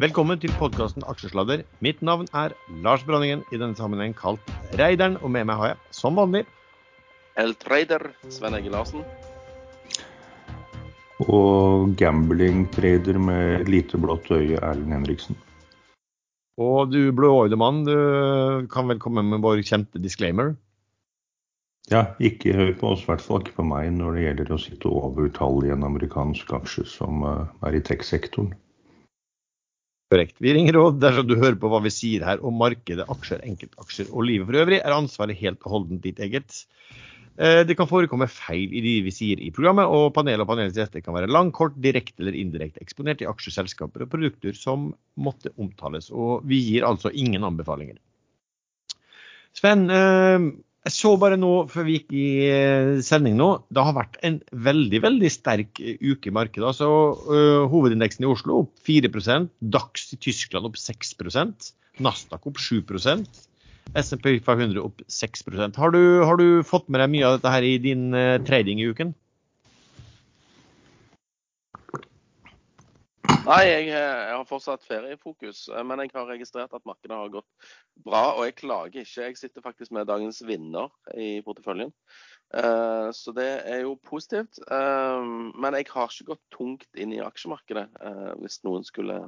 Velkommen til podkasten Aksjesladder. Mitt navn er Lars Branningen, i denne sammenheng kalt Reideren. Og med meg har jeg, som vanlig, El Trader, Sven Egil Larsen. Og gambling-trader med lite blått øye, Erlend Henriksen. Og du blåøyde mann, du kan vel komme med vår kjente disclaimer? Ja, ikke hør på oss, i hvert fall ikke på meg, når det gjelder å sitte over tall i en amerikansk aksje som eh, er i tech-sektoren. Korrekt. Vi ringer råd dersom du hører på hva vi sier her om markedet, aksjer, enkeltaksjer og livet for øvrig, er ansvaret helt og holdent ditt eget. Eh, det kan forekomme feil i det vi sier i programmet, og panelet og panelets gjester kan være lang, kort, direkte eller indirekte eksponert i aksjeselskaper og produkter som måtte omtales. Og vi gir altså ingen anbefalinger. Sven, eh, jeg så bare nå før vi gikk i eh, sending nå, det har vært en veldig veldig sterk eh, uke i markedet. altså uh, Hovedindeksen i Oslo opp 4% DAX i Tyskland opp 6% Nasdaq opp 7% SMP 500 opp 6% har du, har du fått med deg mye av dette her i din uh, trading i uken? Nei, jeg, eh, jeg, har fortsatt feriefokus. Eh, men jeg har registrert at markedet har gått bra. Og jeg klager ikke. Jeg sitter faktisk med dagens vinner i porteføljen. Uh, så det er jo positivt. Men jeg har ikke gått tungt inn i aksjemarkedet, hvis noen skulle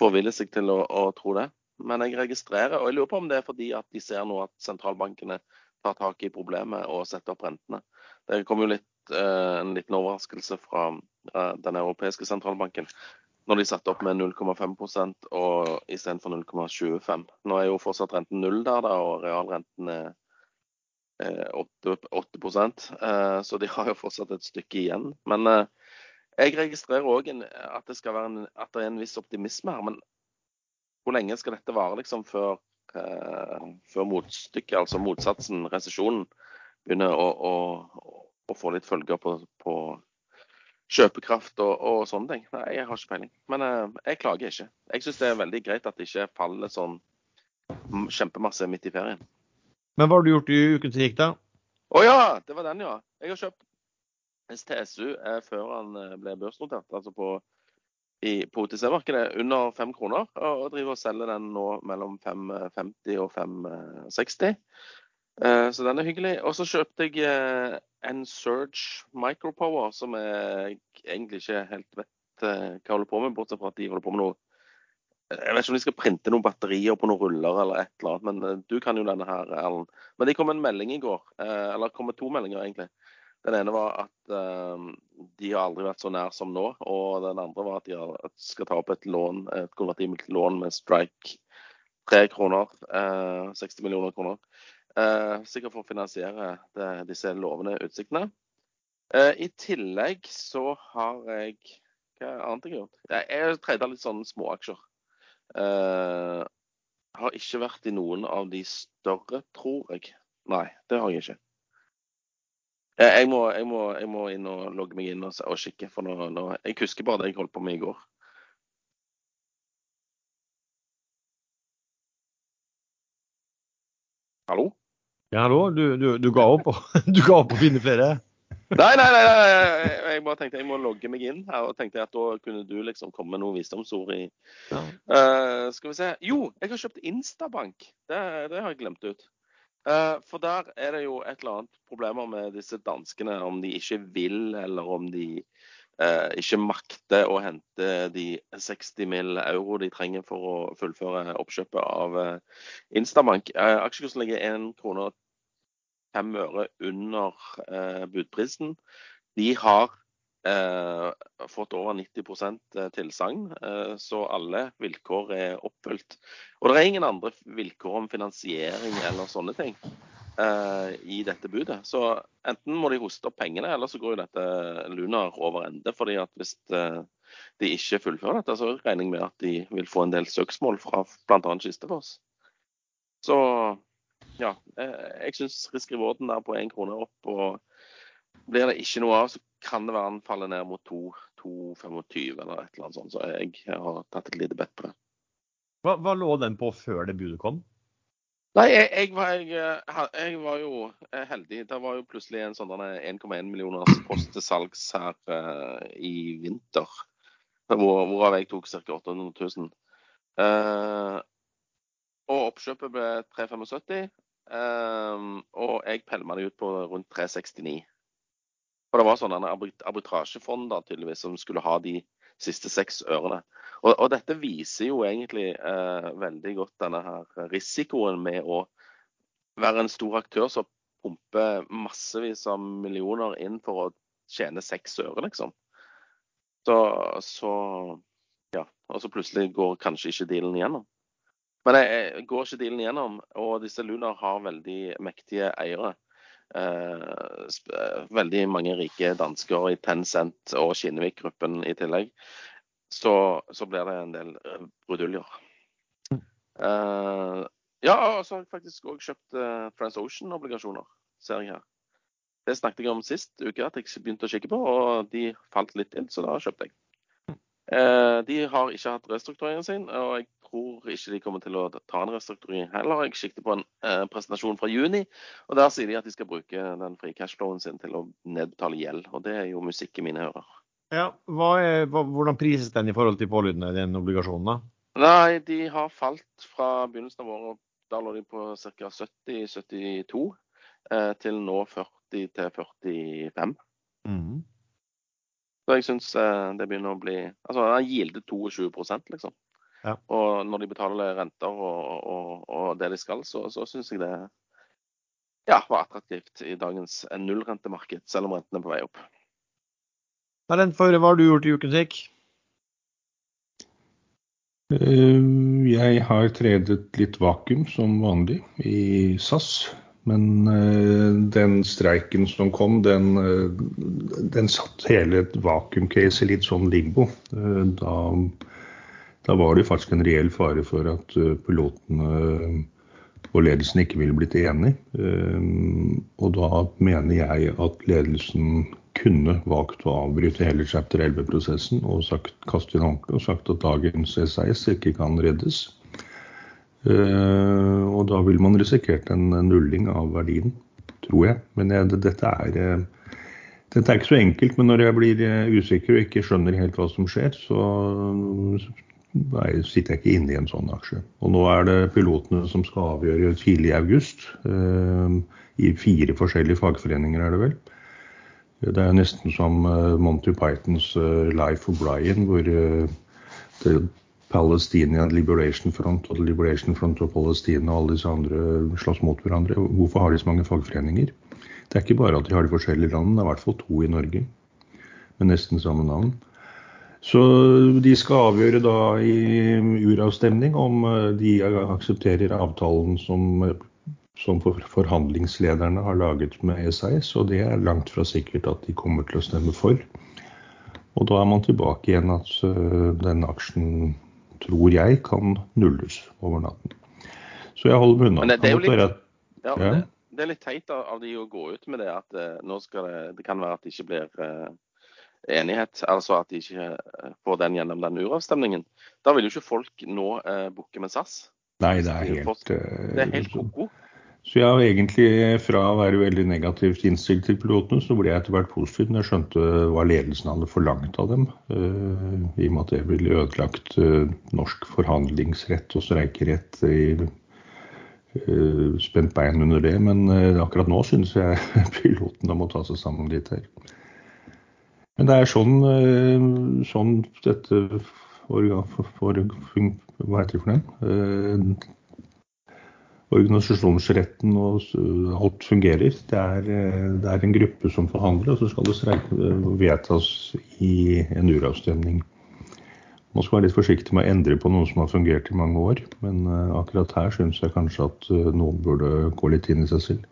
forville seg til å, å, tro det. Men jeg registrerer, og jeg lurer på om det er fordi at de ser nå at sentralbankene tar tak i problemet og setter opp rentene. Det kom jo litt, en liten overraskelse fra den europeiske sentralbanken når de satte opp med 0,5% og istedenfor 0,25. Nå er jo fortsatt renten null der, da, og realrenten er 8, 8 eh, så de har jo fortsatt et stykke igjen. Men eh, jeg registrerer òg at, det at det er en viss optimisme her. Men hvor lenge skal dette vare liksom, før, eh, før motstykket, altså motsatsen, resesjonen, begynner å, å, å, få litt følger på, på kjøpekraft og, og, sånne ting. Nei, jeg har ikke peiling. Men uh, jeg klager ikke. Jeg syns det er veldig greit at det ikke faller sånn kjempemasse midt i ferien. Men hva har du gjort i uken som gikk, da? Å oh, ja, det var den, ja. Jeg har kjøpt STSU eh, før han eh, ble børsnotert, altså på, på OTC-markedet, under fem kroner. Og driver og selger den nå mellom 5,50 og 5,60. Eh, så den er hyggelig. Og så kjøpte jeg eh, en Surge Micropower, som jeg egentlig ikke helt vet eh, hva holder på med, bortsett fra at de holder på med noe Jeg vet ikke om de skal printe noen batterier på noen ruller eller et eller annet, men du kan jo denne her, Erlend. Men det kom en melding i går, eller det kom to meldinger egentlig. Den ene var at de har aldri vært så nær som nå. Og den andre var at de skal ta opp et lån, et konvertibelt lån med strike. Tre kroner. Uh, 60 millioner kroner. Eh, sikkert for å finansiere det, disse lovende utsiktene. Eh, I tillegg så har jeg Hva annet jeg har gjort? Jeg har treda litt sånne småaksjer. Eh, har ikke vært i noen av de større, tror jeg. Nei, det har jeg ikke. Jeg må, jeg må, jeg må inn og logge meg inn og, og kikke. for nå, nå, Jeg husker bare det jeg holdt på med i går. Hallo? Ja, hallo? Du, du, du, ga opp, du ga opp å finne flere? Nei, nei, nei, nei, jeg bare tenkte jeg må logge meg inn her. Og tenkte at da kunne du liksom komme med noen visdomsord i ja. uh, Skal vi se. Jo, jeg har kjøpt Instabank. Det, det har jeg glemt ut. Uh, for der er det jo et eller annet problemer med disse danskene. Om de ikke vil, eller om de uh, ikke makter å hente de 60 mill. euro de trenger for å fullføre oppkjøpet av Instabank. Aksjekursen ligger 1 krone fem øre under eh, budprisen. De har eh, fått over 90 eh, tilsagn, eh, så alle vilkår er oppfylt. Og det er ingen andre vilkår om finansiering eller sånne ting eh, i dette budet. Så enten må de hoste opp pengene, eller så går jo dette lunar over ende. fordi at hvis eh, de ikke fullfører dette, så regner jeg med at de vil få en del søksmål fra bl.a. Kistefoss. Så ja, eh, jeg syns risk-rewarden der på én krone opp, og blir det ikke noe av, så kan det være han faller ned mot 2,25 eller et eller annet sånt. Så jeg har tatt et lite bett på det. Hva, hva, lå den på før det budet kom? Nei, jeg, jeg, var, jeg, jeg, var, jo eh, heldig. Det var jo plutselig en sånn 1,1 millioners post til salgs her uh, i vinter. Hvor, hvorav jeg tok ca. 800 000. Uh, og oppkjøpet ble 375. Um, og jeg pælma det ut på rundt 369. For det var sånn en arbitrasjefond da, tydeligvis som skulle ha de siste seks ørene. Og, og dette viser jo egentlig uh, veldig godt denne her risikoen med å være en stor aktør som pumper massevis av millioner inn for å tjene seks øre, liksom. Så, så ja. Og så plutselig går kanskje ikke dealen igjennom. Men jeg, går ikke dealen igjennom, og disse Lunar har veldig mektige eiere. Eh, veldig mange rike dansker i Tencent og Kinnevik-gruppen i tillegg. Så, så, blir det en del eh, bruduljer. Uh, ja, og så har jeg faktisk òg kjøpt uh, TransOcean-obligasjoner, ser jeg her. Det snakket jeg om sist uke at jeg begynte å kikke på, og de falt litt inn, så da kjøpte jeg. Uh, de har ikke hatt restruktureringen sin, og jeg tror ikke de kommer til å ta en restrukturering heller. Jeg sikter på en eh, presentasjon fra juni, og der sier de at de skal bruke den frie cashflowen sin til å nedbetale gjeld. Og det er jo musikk i mine ører. Ja, er, Hvordan prises den i forhold til pålydende, den obligasjonen? da? Nei, de har falt fra begynnelsen av året. Da lå de på ca. 70-72, eh, til nå 40-45. Mm. Så jeg syns eh, det begynner å bli Altså, den gilder 22 liksom. Ja. Og når de betaler renter og, og, og det de skal, så, så syns jeg det ja, var attraktivt i dagens nullrentemarked, selv om rentene er på vei opp. Erlend, hva har du gjort i uken gikk? Eh, jeg har tredet litt vakuum som vanlig i SAS. Men uh, den streiken som kom, den, uh, den satt hele vakuumcaset litt sånn limbo. Da, da, var det faktisk en reell fare for at pilotene og ledelsen ikke ville blitt enig. Og da mener jeg at ledelsen kunne valgt å avbryte hele chapter 11-prosessen og sagt, kaste inn håndkleet og sagt at dagens SAS ikke kan reddes. Eh, og da ville man risikert en nulling av verdien, tror jeg. Men jeg, dette, er, eh, dette er ikke så enkelt. Men når jeg blir eh, usikker og ikke skjønner helt hva som skjer, så sitter jeg ikke inne i en sånn aksje. Og nå er det pilotene som skal avgjøre tidlig i august. I fire forskjellige fagforeninger, er det vel. Det er nesten som Monty Pythons Life of Brian, hvor det Palestinian Liberation Front og Liberation Front of Palestina og alle disse andre slåss mot hverandre. Hvorfor har de så mange fagforeninger? Det er ikke bare at de har de forskjellige landene, det er i hvert fall to i Norge med nesten samme navn. Så de skal avgjøre da i uravstemning om eh, de aksepterer avtalen som, som forhandlingslederne har laget med SAS, og det er langt fra sikkert at de kommer til å stemme for. Og da er man tilbake igjen at uh, den aksjen tror jeg kan nulles over natten. Så jeg holder meg unna. Men det, det, er jo litt, ja, ja. Det, det, er litt teit av, de å gå ut med det at uh, nå skal det, det kan være at det ikke blir enighet. Altså at de ikke uh, får den gjennom den uravstemningen. Da vil jo ikke folk nå eh, booke med SAS. Nei, det er helt, det er helt ko-ko. Så jeg har egentlig, fra å være veldig negativt innstilt til pilotene, så ble jeg etter hvert positiv når jeg skjønte hva ledelsen hadde forlangt av dem. Uh, I og med at det ville ødelagt uh, norsk forhandlingsrett og streikerett. i uh, Spent bein under det. Men akkurat nå synes jeg pilotene må ta seg sammen litt her. Men det er sånn, sånn dette organ, for, for, hva heter det for noe? organisasjonsretten og alt fungerer. Det er, eh, det er, en gruppe som forhandler, og så skal det eh, vedtas i en uravstemning. Man skal være litt forsiktig med å endre på noe som har fungert i mange år, men eh, akkurat her syns jeg kanskje at noen burde gå litt inn i seg selv.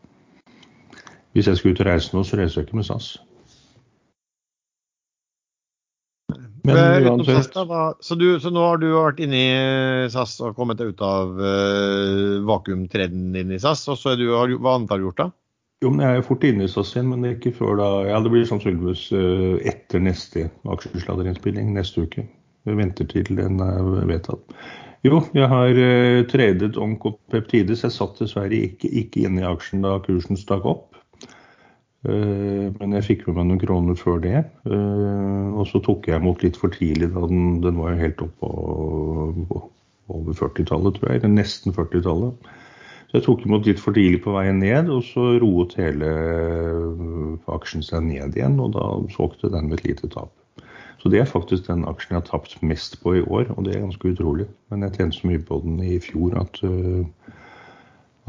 Hvis jeg skal ut og reise nå, så reiser jeg ikke med SAS. Men uansett så, du, så, nå har du vært inne i SAS og kommet deg ut av uh, vakuumtreden din i SAS. Og så du, har, hva annet har du gjort da? Jo, men Jeg er fort inne i SAS igjen, men det er ikke før da Ja, det blir sannsynligvis uh, etter neste aksjesladerinnspilling neste uke. Vi venter til den er vedtatt. Jo, jeg har uh, tradet Onkopeptides. Jeg satt dessverre ikke, ikke inne i aksjen da kursen stakk opp. Eh, men jeg fikk med meg noen kroner før det. Eh, og så tok jeg imot litt for tidlig. da Den, den var jo helt oppå over 40-tallet, tror jeg. Eller nesten 40-tallet. Så jeg tok imot litt for tidlig på veien ned, og så roet hele aksjen seg ned igjen. Og da solgte den med et lite tap. Så det er faktisk den aksjen jeg har tapt mest på i år, og det er ganske utrolig. Men jeg tjente så mye på den i fjor at,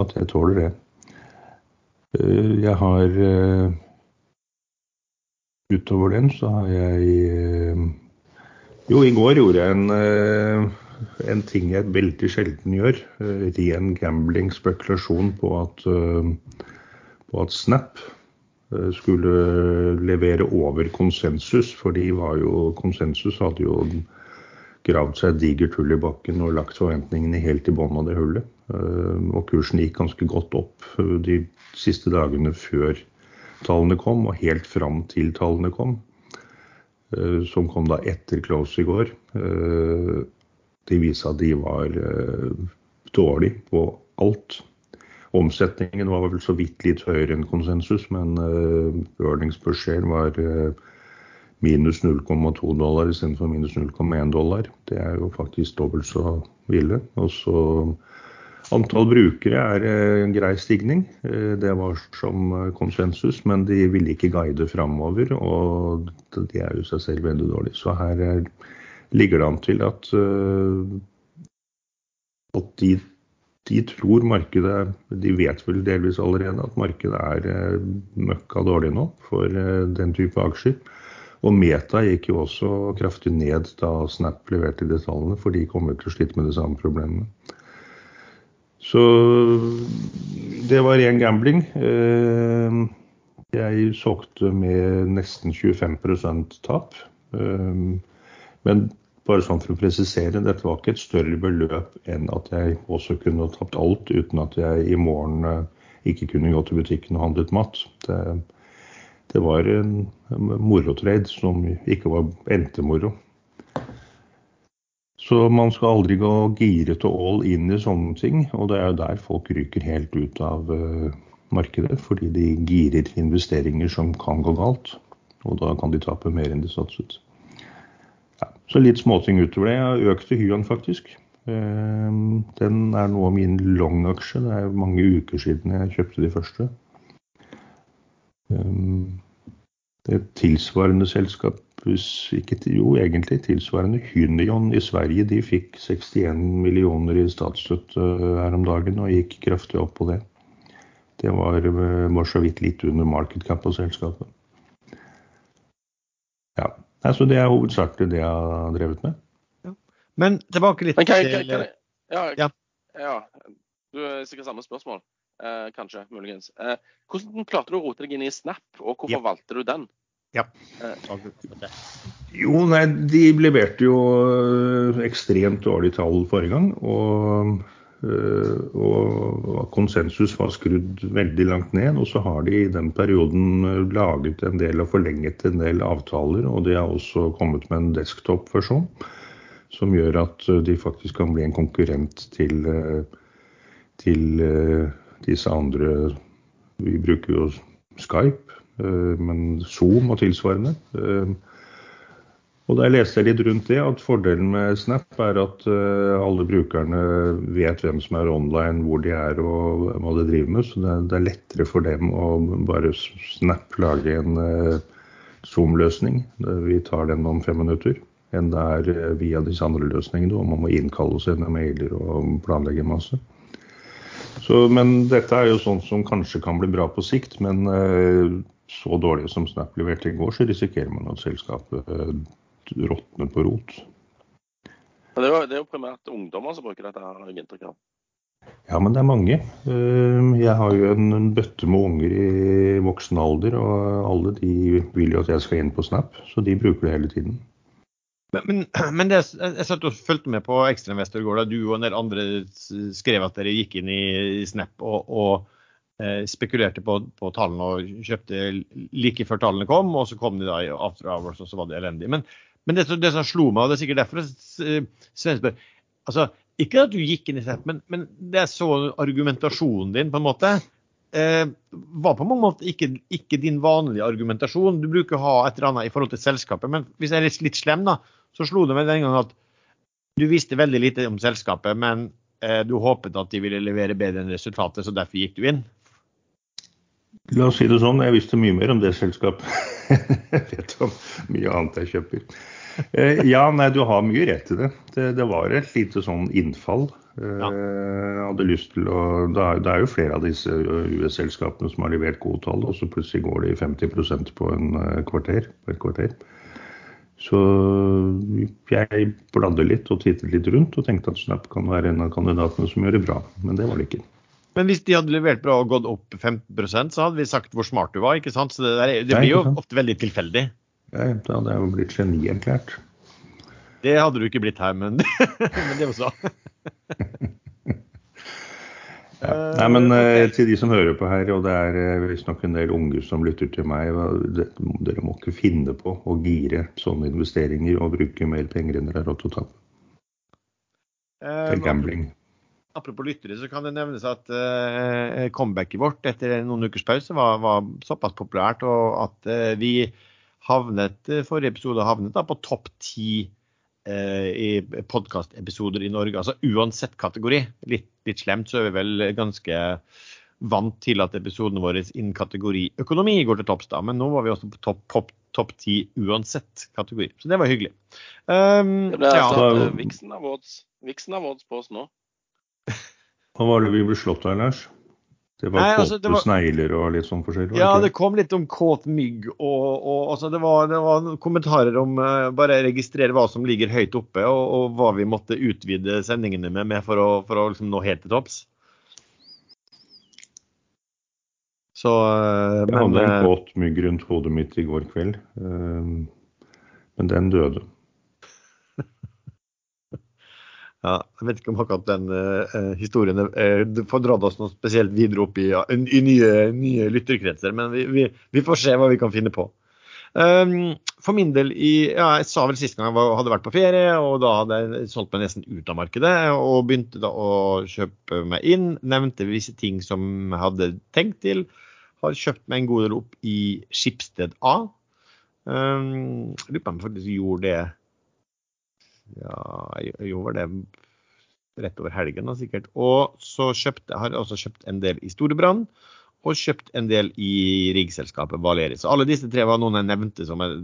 at jeg tåler det. Jeg har Utover den så har jeg Jo, i går gjorde jeg en en ting jeg veldig sjelden gjør. Eh, ren gambling, spekulasjon på at, eh, på at Snap eh, skulle levere over konsensus. For de var jo, konsensus hadde jo gravd seg et digert hull i bakken og lagt forventningene helt i bånn av det hullet. Og kursen gikk ganske godt opp de siste dagene før tallene kom, og helt fram til tallene kom. Som kom da etter close i går. De viste at de var dårlig på alt. Omsetningen var vel så vidt litt høyere enn konsensus, men earnings per share var minus 0,2 dollar istedenfor minus 0,1 dollar. Det er jo faktisk dobbelt så ville. Og så Antall brukere er en grei stigning. Det var som konsensus, men de ville ikke guide framover. Og de er jo seg selv veldig dårlig. Så her er ligger det an til at, eh, at de, de, tror markedet De vet vel delvis allerede at markedet er eh, møkka dårlig nå for eh, den type aksjer. Og Meta gikk jo også kraftig ned da Snap leverte de tallene, for de kommer til å slite med de samme problemene. Så det var ren gambling. Jeg solgte med nesten 25% tap. Men bare sånn for å presisere, dette var ikke et større beløp enn at jeg også kunne tapt alt uten at jeg i morgen eh, ikke kunne gå til butikken og handlet mat. Det, det var en morotrade som ikke var endte moro. Så man skal aldri gå giret og all inn i sånne ting. Og det er jo der folk ryker helt ut av uh, markedet, fordi de girer investeringer som kan gå galt. Og da kan de tape mer enn de satset. Så litt småting utover det. Jeg økte økt Hyan, faktisk. Ehm, den er nå min long-aksje. Det er mange uker siden jeg kjøpte de første. Ehm, det tilsvarende selskap, ikke jo egentlig tilsvarende Hynion i Sverige, de fikk 61 millioner i statsstøtte eh, her om dagen og gikk kraftig opp på det. Det var, eh, var så vidt litt under market cap på selskapet. Ja, Altså, det er hovedsakelig det jeg har drevet med. Ja. Men tilbake litt jeg, ja, ja. ja, Du er sikkert samme spørsmål. Eh, kanskje, muligens. Eh, hvordan klarte du å rote deg inn i Snap, og hvorfor ja. valgte du den? Ja. Eh. Jo, nei, de leverte jo eh, ekstremt dårlige tall forrige gang. Og Eh, og konsensus var skrudd veldig langt ned. Og så har de i den perioden laget en del og forlenget en del avtaler. Og de har også kommet med en desktop-versjon som gjør at de faktisk kan bli en konkurrent til, til disse andre Vi bruker jo Skype, men Zoom og tilsvarende. Og da jeg litt rundt det, at fordelen med Snap er at uh, alle brukerne vet hvem som er online, hvor de er og hva de driver med. Så det er, er lettere for dem å bare Snap lage en Zoom-løsning. Vi tar den om fem minutter. Enn det er via disse andre løsningene, og man må innkalle og sende mailer og planlegge masse. Så, men dette er jo sånt som kanskje kan bli bra på sikt. Men så dårlig som Snap leverte i går, så risikerer man at selskapet råtner på rot. Det er, jo, det er jo primært ungdommer som bruker dette, har jeg inntrykk av. Ja, men det er mange. Ehm, jeg har jo en, bøtte med unger i voksen alder, og alle de vil jo at jeg skal inn på Snap, så de bruker det hele tiden. Men, men, det, jeg satt og fulgte med på Ekstrainvestor i går da du og en del andre skrev at dere gikk inn i Snap og, og eh, spekulerte på, på, tallene og kjøpte like før tallene kom, og så kom de da i after hours, og så var det elendig. Men men det, det, som slo meg, og det er sikkert derfor Sven spør altså, Ikke at du gikk inn i Snap, men, men det er så argumentasjonen din, på en måte, eh, var på mange måter ikke, ikke, din vanlige argumentasjon. Du bruker å ha et eller annet i forhold til selskapet, men hvis jeg er litt, litt slem, da, så slo det meg den gangen at Du visste veldig lite om selskapet, men eh, du håpet at de ville levere bedre enn resultatet, så derfor gikk du inn? La oss si det sånn, jeg visste mye mer om det selskapet. jeg vet om mye annet jeg kjøper. Eh, ja, nei, du har mye rett i det. det. Det, var et lite sånn innfall. Eh, ja. Hadde lyst til å, det er, det er jo flere av disse US-selskapene som har levert gode tall, og så plutselig går de 50% på en kvarter, på et kvarter. Så jeg bladde litt og tittet litt rundt og tenkte at Snap kan være en av kandidatene som gjør det bra, men det var det ikke. Men hvis de hadde levert bra og gått opp 15% så hadde vi sagt hvor smart du var, ikke sant? Så det, der, det blir jo ofte veldig tilfeldig. Ja, da hadde jeg jo blitt genierklært. Det hadde du ikke blitt her, men, men det også. Ja. Nei, men uh, til de som hører på her, og det er uh, visstnok en del unge som lytter til meg, dere må ikke finne på å gire sånne investeringer og bruke mer penger enn dere har råd til å ta. Er gambling. Apropos lyttere, så kan det nevnes at uh, comebacket vårt etter noen ukers pause var, var såpass populært og at uh, vi havnet forrige episode havnet da på topp ti Eh, i podkastepisoder i Norge. Altså uansett kategori. Litt, litt, slemt, så er vi vel ganske vant til at episodene våre innen kategori økonomi går til topps, da. Men nå var vi også på topp pop, top 10 uansett kategori. Så det var hyggelig. Um, det ble altså ja. Vixen Awards på oss nå. Hva var det vi ble slått av, Lars? Det var Nei, altså, det var, snegler og litt sånn forskjellig? Ja, det kom litt om kåt mygg. Og, og altså, det, var, det, var, kommentarer om uh, bare registrere hva som ligger høyt oppe, og, og hva vi måtte utvide sendingene med, med for å, for å liksom, nå helt til topps. Så uh, Jeg hadde en eh, kåt mygg rundt hodet mitt i går kveld, uh, men den døde. Ja, jeg vet ikke om akkurat den uh, historien uh, får dratt oss noe spesielt videre opp i, uh, i nye, nye, lytterkretser, men vi, vi, vi, får se hva vi kan finne på. Um, for min del, i, ja, jeg sa vel sist gang jeg hadde vært på ferie, og da hadde jeg solgt meg nesten ut av markedet. Og begynte da å kjøpe meg inn. Nevnte visse ting som jeg hadde tenkt til. Har kjøpt meg en god del opp i Skipsted A. Um, lurer på om jeg faktisk gjorde det ja, jeg gjorde det rett over helgen da, sikkert. Og så kjøpte, har jeg også kjøpt en del i Storebrand, og kjøpt en del i riggselskapet Valeris. Så alle disse tre var noen jeg nevnte som jeg,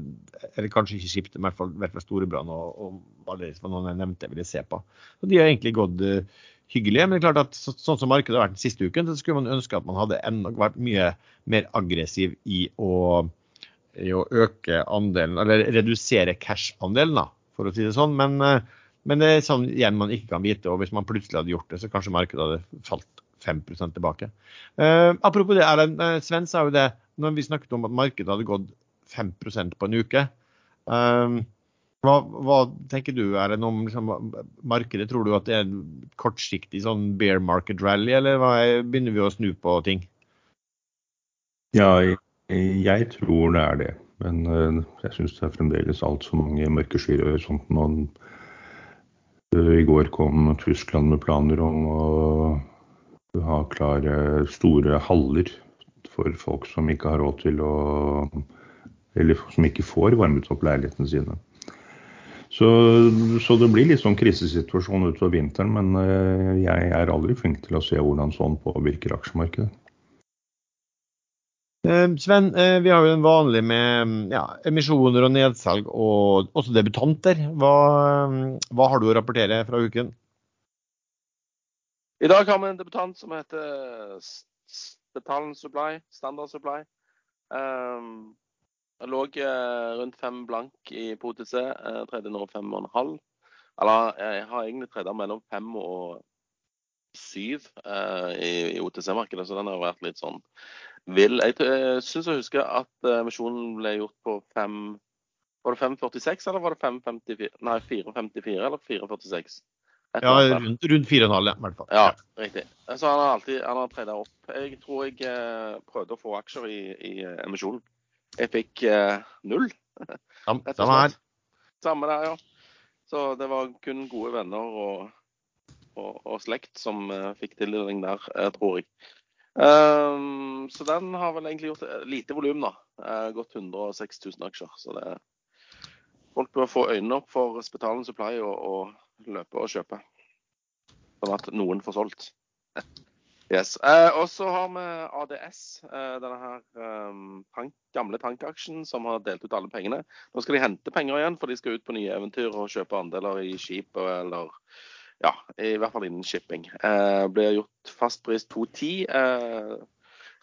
eller kanskje ikke skipte, men i hvert fall, Storebrand og, og Valeris var noen jeg nevnte jeg ville se på. Så de har egentlig gått uh, hyggelige. Men det er klart at så, sånn som markedet har vært den siste uken, så skulle man ønske at man hadde enda, vært mye mer aggressiv i å, i å øke andelen, eller redusere cash-andelen. da for å si det sånn. Men, eh, men, det er sånn igjen man ikke kan vite. Og hvis man plutselig hadde gjort det, så kanskje markedet hadde falt 5% tilbake. Uh, apropos det, Erlend. Uh, Sven sa jo det når vi snakket om at markedet hadde gått 5% på en uke. Uh, hva, hva, tenker du Erlend, om liksom, markedet? Tror du at det er en kortsiktig sånn bear market rally, eller hva, begynner vi å snu på ting? Ja, jeg tror det er det. Men uh, jeg syns det er fremdeles altfor mange mørke skyer og sånt Uh, I går kom Tyskland med planer om å ha klare store haller for folk som ikke har råd til å Eller som ikke får varmet opp leilighetene sine. Så, så, det blir litt sånn krisesituasjon utover vinteren, men uh, jeg er aldri flink til å se hvordan sånn påvirker aksjemarkedet. Eh, Sven, eh, vi har jo den vanlige med ja, emisjoner og nedsalg, og også debutanter. Hva, hva, har du å rapportere fra uken? I dag har vi en debutant som heter Betalen Supply, Standard Supply. Um, lå rundt fem blank i POTC, tredje nå fem og en halv. Eller jeg har egentlig tredje mellom fem og syv uh, i, i OTC-markedet, så den har vært litt sånn vil. Jeg uh, syns jeg husker at emisjonen ble gjort på 5 Var det 5,46 eller var det 5,54? Nei, 4,54 eller 4,46? Ja, rundt, rundt 4,5 ja, i hvert fall. Ja, riktig. Så han har alltid han har treda opp. Jeg tror jeg uh, prøvde å få aksjer i, i emisjonen. Jeg fikk null. Samme her. Samme der, ja. Så det var kun gode venner og og, og slekt som uh, fikk tildeling der, tror jeg. Um, så den har vel egentlig gjort lite volum, da. Uh, gått 106 000 aksjer. Så det folk bør få øynene opp for Spetalen Supply og, og løpe og kjøpe. Sånn at noen får solgt. Yes. Eh, og så har vi ADS, eh, denne her um, tank, gamle tankaksjen som har delt ut alle pengene. Nå skal de hente penger igjen, for de skal ut på nye eventyr og kjøpe andeler i skip eller ja, i hvert fall innen shipping. Eh, blir gjort fastpris 210. Eh,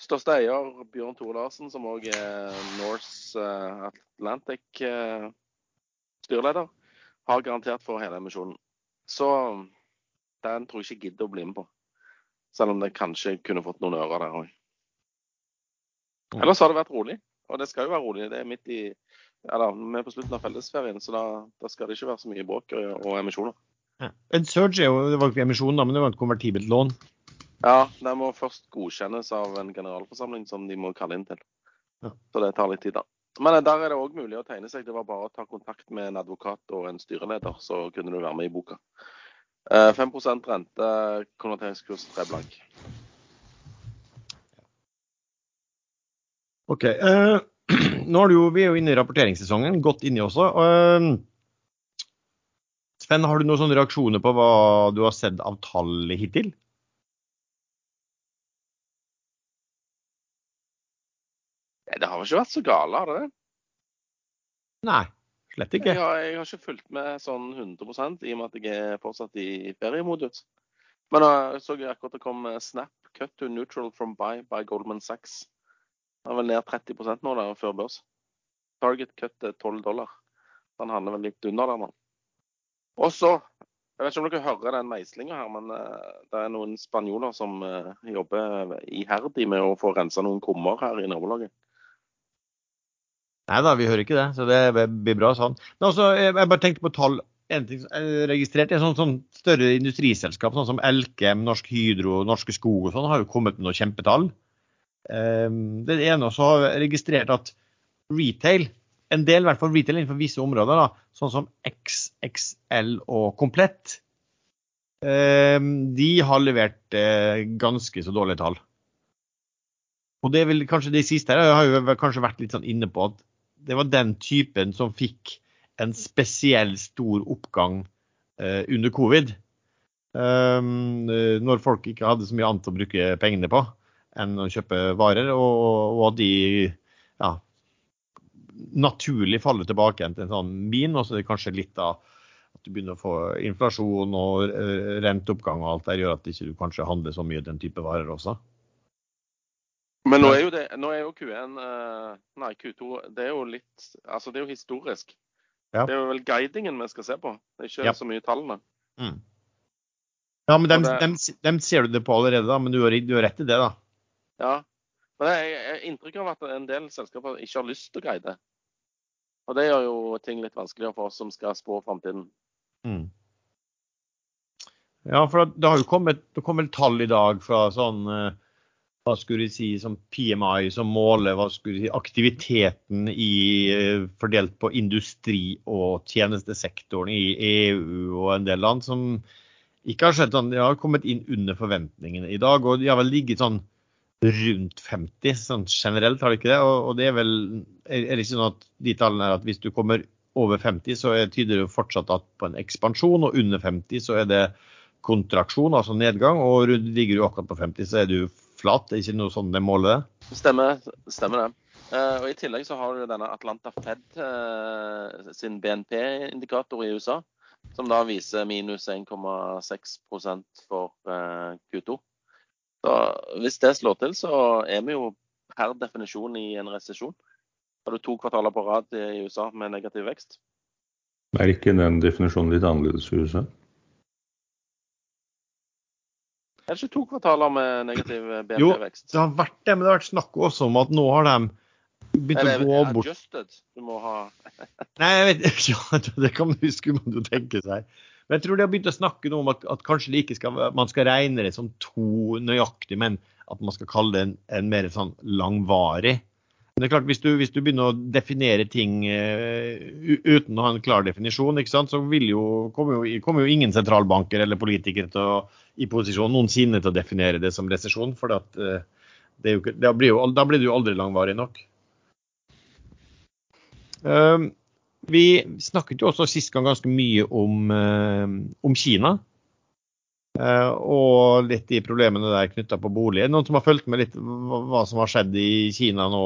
største eier, Bjørn Tore Larsen, som òg er Norse eh, Atlantic eh, har garantert for hele emisjonen. Så den tror jeg ikke gidder å bli med på. Selv om det kanskje kunne fått noen ører der òg. Ellers har det vært rolig. Og det skal jo være rolig. Det er midt i eller, Vi er på slutten av fellesferien, så da, da, skal det ikke være så mye bråk og, og emisjoner. Ja. En surge er jo, det var ikke emisjon, da, men det var et konvertibelt lån? Ja, det må først godkjennes av en generalforsamling som de må kalle inn til. Ja. Så det tar litt tid, da. Men der er det òg mulig å tegne seg. Det var bare å ta kontakt med en advokat og en styreleder, så kunne du være med i boka. 5 eh, rente, konverteringskurs 3 blank. OK. Uh, nå er, jo, vi er jo inne i rapporteringssesongen, godt inni også. Uh, Sven, har du noen sånne reaksjoner på hva du har sett av tall hittil? Det har vel ikke vært så gale, har det det? Nei. Slett ikke. Jeg har, jeg har ikke fulgt med sånn 100 i og med at jeg er fortsatt i feriemodus. Men jeg så akkurat det kom Snap cut to neutral from buy by Goldman Sachs. Den er vel ned 30 nå der før børs. Target cut er 12 dollar. Den handler vel litt under der nå. Og så Jeg vet ikke om dere hører den meislinga her, men uh, det er noen spanjoler som uh, jobber iherdig med å få rensa noen kummer her i nabolaget. Nei da, vi hører ikke det, så det blir bra sånn. Men også, jeg bare tenkte på tall. En ting som er registrert, er sånn, sånn større industriselskap sånn som Elkem, Norsk Hydro, Norske Skog og sånn, har jo kommet med noen kjempetall. Um, det ene også har registrert at retail, en del i hvert fall retail innenfor visse områder, da, sånn som XXL og Komplett, um, de har levert uh, ganske så dårlige tall. Og det er vel kanskje de siste her, jeg har jo kanskje vært litt sånn inne på at det var den typen som fikk en spesiell stor oppgang eh, under covid. Når folk ikke hadde så mye annet å bruke pengene på enn å kjøpe varer, og at de ja, naturlig faller tilbake igjen til en sånn min. Og så er det kanskje litt av at du begynner å få inflasjon og uh, renteoppgang og alt der gjør at du ikke kanskje handler så mye den type varer også. Men nå er jo, det, nå er jo Q1 eh, Nei, Q2 det er jo litt Altså, det er jo historisk. Ja. Det er jo vel guidingen vi skal se på, det er ikke ja. så mye tallene. Mm. Ja, men dem, det, dem, dem, ser du det på allerede, da. Men du har, du har rett i det, da. Ja. Men jeg har inntrykk av at en del selskaper ikke har lyst til å guide. Og det gjør jo ting litt vanskeligere for oss som skal spå framtiden. Mm. Ja, for det har jo kommet, det kom vel tall i dag fra sånn uh, hva skulle de si, som PMI som måler hva skulle de si, aktiviteten i, eh, fordelt på industri- og tjenestesektoren i EU og en del land, som ikke har skjedd sånn, de har kommet inn under forventningene i dag. Og de har vel ligget sånn rundt 50 sånn generelt, har de ikke det? Og, og det er vel er det ikke sånn at de tallene er at hvis du kommer over 50, så tyder det fortsatt at på en ekspansjon, og under 50 så er det kontraksjon, altså nedgang. Og ligger du akkurat på 50, så er du flat? Det er ikke noe sånn det måler det? Stemmer, stemmer det. Uh, og I tillegg så har du denne Atlanta Fed uh, sin BNP-indikator i USA, som da viser minus 1,6 for uh, Q2. Så Hvis det slår til, så er vi jo per definisjon i en resesjon. Har du to kvartaler på rad i USA med negativ vekst? Er ikke den definisjonen litt annerledes i USA? Er det ikke to kvartaler med negativ BNP-vekst? Jo, det har vært det, men det har vært snakk også om at nå har de begynt å gå bort adjusted? Du må ha Nei, jeg vet ikke. Ja, det kan man huske, man jo tenke seg. Men jeg tror de har begynt å snakke noe om at, at kanskje ikke skal, man skal regne det som to nøyaktig, men at man skal kalle det en, en mer sånn langvarig men det er klart, hvis du, hvis du begynner å definere ting uh, uten å ha en klar definisjon, så jo, kommer, jo, kommer, jo, ingen sentralbanker eller politikere å, i posisjon noensinne til å definere det som resesjon. For at, uh, det jo, da, blir jo, da, blir det jo aldri langvarig nok. Uh, Vi snakket jo også sist gang ganske mye om, om Kina. Uh, og litt de problemene der knytta på bolig. Noen som har fulgt med litt hva, som har skjedd i Kina nå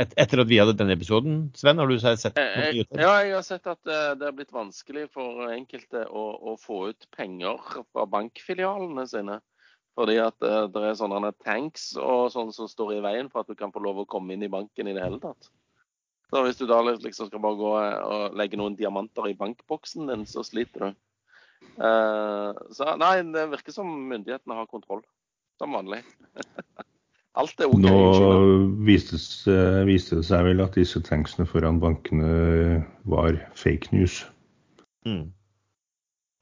et, etter at vi hadde den episoden? Sven, har du sett noe? Eh, eh, ja, jeg har sett at det har blitt vanskelig for enkelte å, å få ut penger fra bankfilialene sine. Fordi at det er sånne tanks og sånn som står i veien for at du kan få lov å komme inn i banken i det hele tatt. Så hvis du da liksom skal bare gå og legge noen diamanter i bankboksen din, så sliter du. Uh, så nei, det virker som myndighetene har kontroll, som vanlig. Alt er OK. Nå viste, viste, det seg vel at disse tanksene foran bankene var fake news. Mm.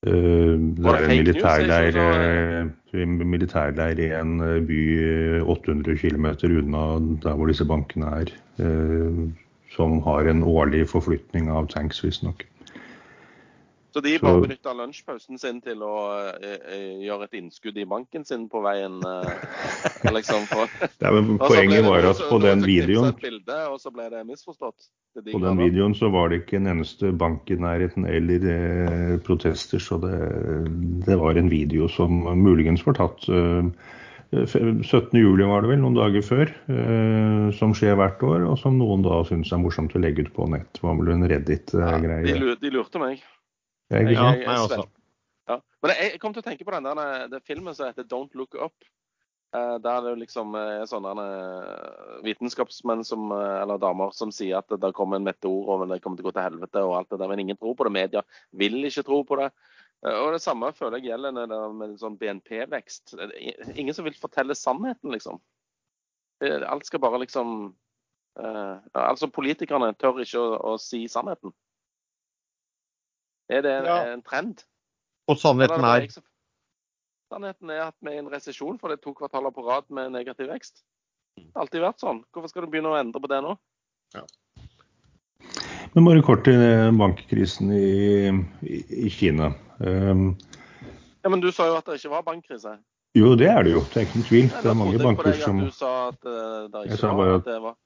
Uh, det er en militærleir, uh, militærleir i en by 800 km unna der hvor disse bankene er, som har en årlig forflytning av tanks, visstnok. Så de bare benytta lunsjpausen sin til å eh, eh, gjøre et innskudd i banken sin på veien? Eh, liksom på. ja, men poenget var at på den videoen bilde, og så ble det misforstått. De på den videoen så var det ikke en eneste bank i nærheten eller eh, protester, så det, det, var en video som muligens var tatt eh, 17.07 var det vel, noen dager før, eh, som skjer hvert år, og som noen da syns er morsomt å legge ut på nett. Det var vel en Reddit-greie. Ja, de, de lurte meg. Jeg, jeg, jeg, jeg jeg, Ja. Men jeg, kom til å tenke på den der, den filmen som heter 'Don't Look Up'. Der det liksom er sånne vitenskapsmenn som, eller damer som sier at det kommer en meteor og det kommer til å gå til helvete og alt det der, men ingen tror på det. Media vil ikke tro på det. Og det samme føler jeg gjelder med, med sånn BNP-vekst. Ingen som vil fortelle sannheten, liksom. alt skal bare liksom Altså, politikerne tør ikke å, å si sannheten. Er det en, ja. en trend? Og sannheten er? Sannheten er at vi er i en resesjon, for det er to kvartaler på rad med negativ vekst. Det har alltid vært sånn. Hvorfor skal du begynne å endre på det nå? Ja. Men bare kort til bankkrisen i, i, i Kina. Um, ja, Men du sa jo at det ikke var bankkrise? Jo, det er det jo. Det er ikke noen tvil. Det er mange banker som Du sa at uh, det ikke jeg sa bare at, det var,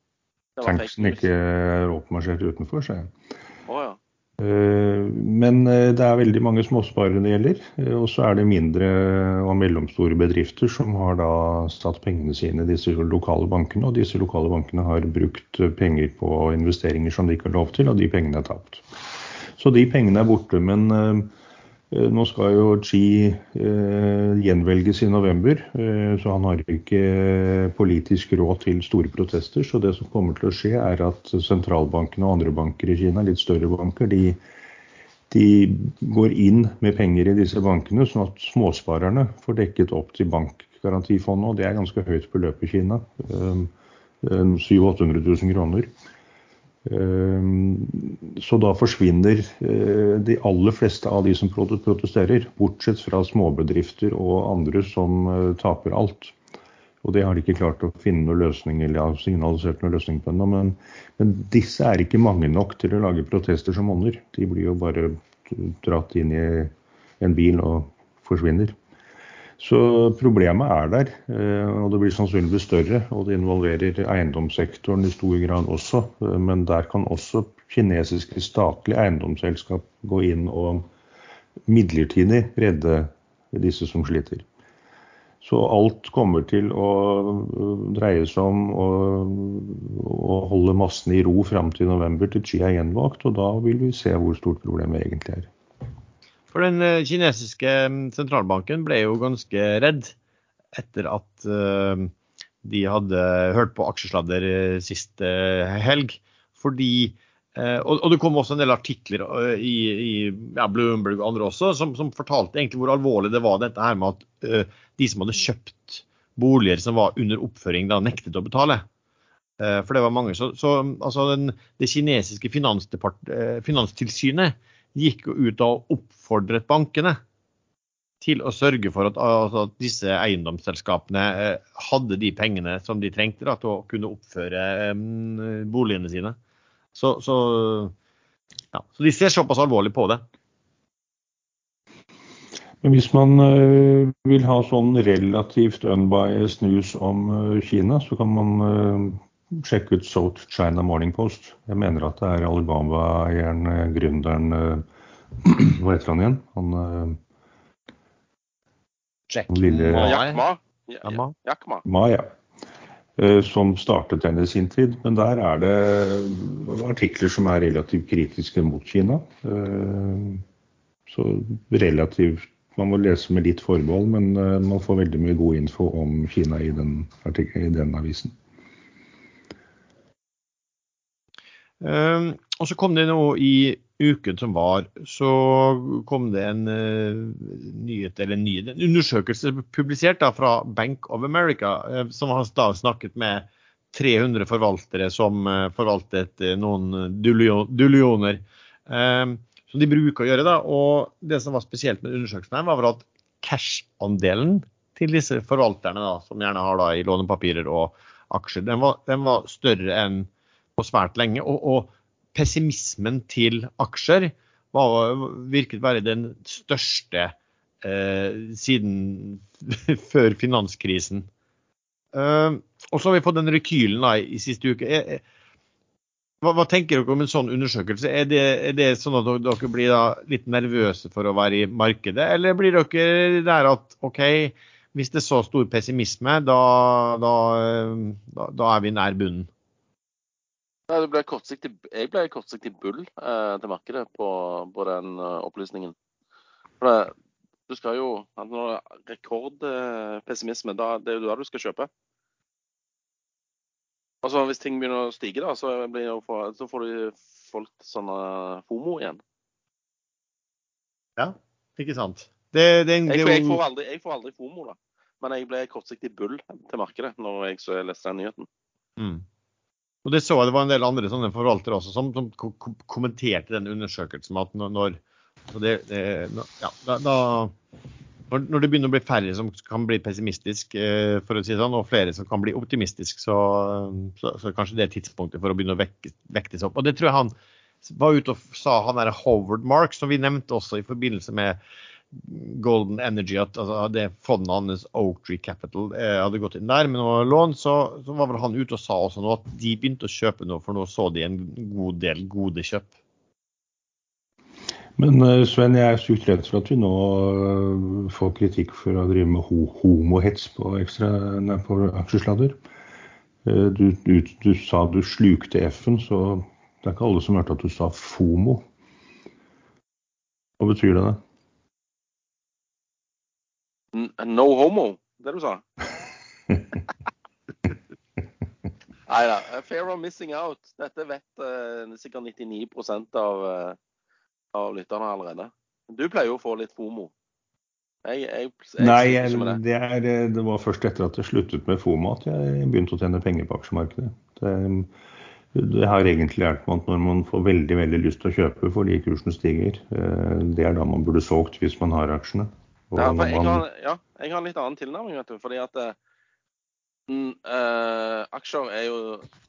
det var tanksen ikke er oppmarsjert utenfor, sa jeg. Oh, ja. Eh, men eh, det er veldig mange småsparere det gjelder. Eh, og så er det mindre og mellomstore bedrifter som har da satt pengene sine i disse lokale bankene. Og disse lokale bankene har brukt penger på investeringer som de ikke har lov til, og de pengene er tapt. Så de pengene er borte. Men nå skal jo Xi eh, gjenvelges i november, eh, så han har ikke politisk råd til store protester. Så det som kommer til å skje, er at sentralbankene og andre banker i Kina, litt større banker, de, de går inn med penger i disse bankene, sånn at småsparerne får dekket opp til bankgarantifondet. Og det er ganske høyt beløp i Kina. 700 000-800 000 kroner. Ehm, så da forsvinner eh, de aller fleste av de som protesterer, bortsett fra småbedrifter og andre som eh, taper alt. Og det har de ikke klart å finne noen løsning eller har signalisert noen løsning på ennå. Men, men, disse er ikke mange nok til å lage protester som monner. De blir jo bare dratt inn i en bil og forsvinner. Så problemet er der, eh, og det blir sannsynligvis større. Og det involverer eiendomssektoren i stor grad også. Eh, men der kan også kinesiske statlige eiendomsselskap gå inn og midlertidig redde disse som sliter. Så alt kommer til å eh, dreie seg om å, å holde massene i ro fram til november til Xi er gjenvalgt, og da vil vi se hvor stort problemet egentlig er. For den eh, kinesiske mm, sentralbanken ble jo ganske redd etter at eh, de hadde hørt på aksjesladder eh, sist helg. Fordi og, det kom også en del artikler i, Bloomberg og andre også som, som, fortalte egentlig hvor alvorlig det var dette her med at de som hadde kjøpt boliger som var under oppføring, da nektet å betale. For det var mange. Så, så altså den, det kinesiske finanstilsynet gikk jo ut og oppfordret bankene til å sørge for at, altså, at disse eiendomsselskapene eh, hadde de pengene som de trengte da, til å kunne oppføre um, boligene sine. Så, så, ja, så, de ser såpass alvorlig på det. Men hvis man uh, vil ha sånn relativt unbiased news om uh, Kina, så kan man sjekk ut South China Morning Post. Jeg mener at det er Alibaba-eieren, gründeren Hva heter han igjen? Han Jack lille- Ma. Jack Ma. Ma. Ja. Eh, Som startet den i sin tid. Men der er det artikler som er relativt kritiske mot Kina. Eh, Så relativt Man må lese med litt forbehold, men eh, man får veldig mye god info om Kina i den, i den avisen. Um, og så kom det nå i uken som var, så kom det en uh, nyhet, eller en, nyhet, en undersøkelse publisert da, fra Bank of America, uh, som har da snakket med 300 forvaltere som uh, forvaltet noen dullioner. Som de bruker å gjøre. da, og Det som var spesielt med undersøkelsen, her var vel at cash-andelen til disse forvalterne, da, som gjerne har da i lånepapirer og aksjer, den var, den var større enn på svært lenge. Og, og pessimismen til aksjer var, virket være den største eh, siden før finanskrisen. Eh, og så har vi fått den rekylen da, i siste uke. Jeg, hva, hva, tenker dere om en sånn undersøkelse? Er det, er det sånn at dere blir litt nervøse for å være i markedet, eller blir dere der at OK, hvis det er så stor pessimisme, da, da, da, da er vi nær bunnen? Ja, ble jeg ble kortsiktig bull eh, til markedet på, på den uh, opplysningen. For det, du skal jo Når rekordpessimisme, da, det er jo da du skal kjøpe. Altså Hvis ting begynner å stige, da, så, for, så får du folk sånne FOMO igjen. Ja, ikke sant. Det, det, jeg, jeg, får aldri, jeg, får aldri, FOMO, da. Men jeg ble kortsiktig bull til markedet når jeg så leste den nyheten. Mm. Og Det så jeg det var en del andre sånne forvaltere også som, som kommenterte den undersøkelsen. at når, det, det, ja, da, når det begynner å bli færre som kan bli pessimistisk, for å si sånn, og flere som kan bli optimistisk, så, så, så kanskje det er tidspunktet for å begynne å vekte, vektes opp. Og Det tror jeg han var ute og sa, han der Howard Mark, som vi nevnte også i forbindelse med Golden Energy, at altså, det fondet hans, Oaktree Capital, eh, hadde gått inn der med noe lån, så, så, var vel han ute og sa også nå at de begynte å kjøpe noe, for nå så de en god del gode kjøp. Men Sven, jeg er sykt redd for at vi nå får kritikk for å drive med ho homohets på, ekstra, nei, på aksjesladder. Du, du, du, sa du slukte F-en, så det er ikke alle som hørte at du sa FOMO. Hva betyr det? No homo, det du sa? Nei da. Fair of missing out. Dette vet uh, sikkert 99% av, uh, av lytterne allerede. Du pleier jo å få litt FOMO. Jeg, jeg, jeg Nei, det, er, det, var først etter at jeg sluttet med FOMO at jeg begynte å tjene penger på aksjemarkedet. Det, det har egentlig hjulpet meg at når man får veldig veldig lyst til å kjøpe fordi kursen stiger, det er da man burde solgt hvis man har aksjene. Ja, jeg har, ja, jeg har en litt annen tilnærming. vet du, fordi at uh, Aksjer er jo,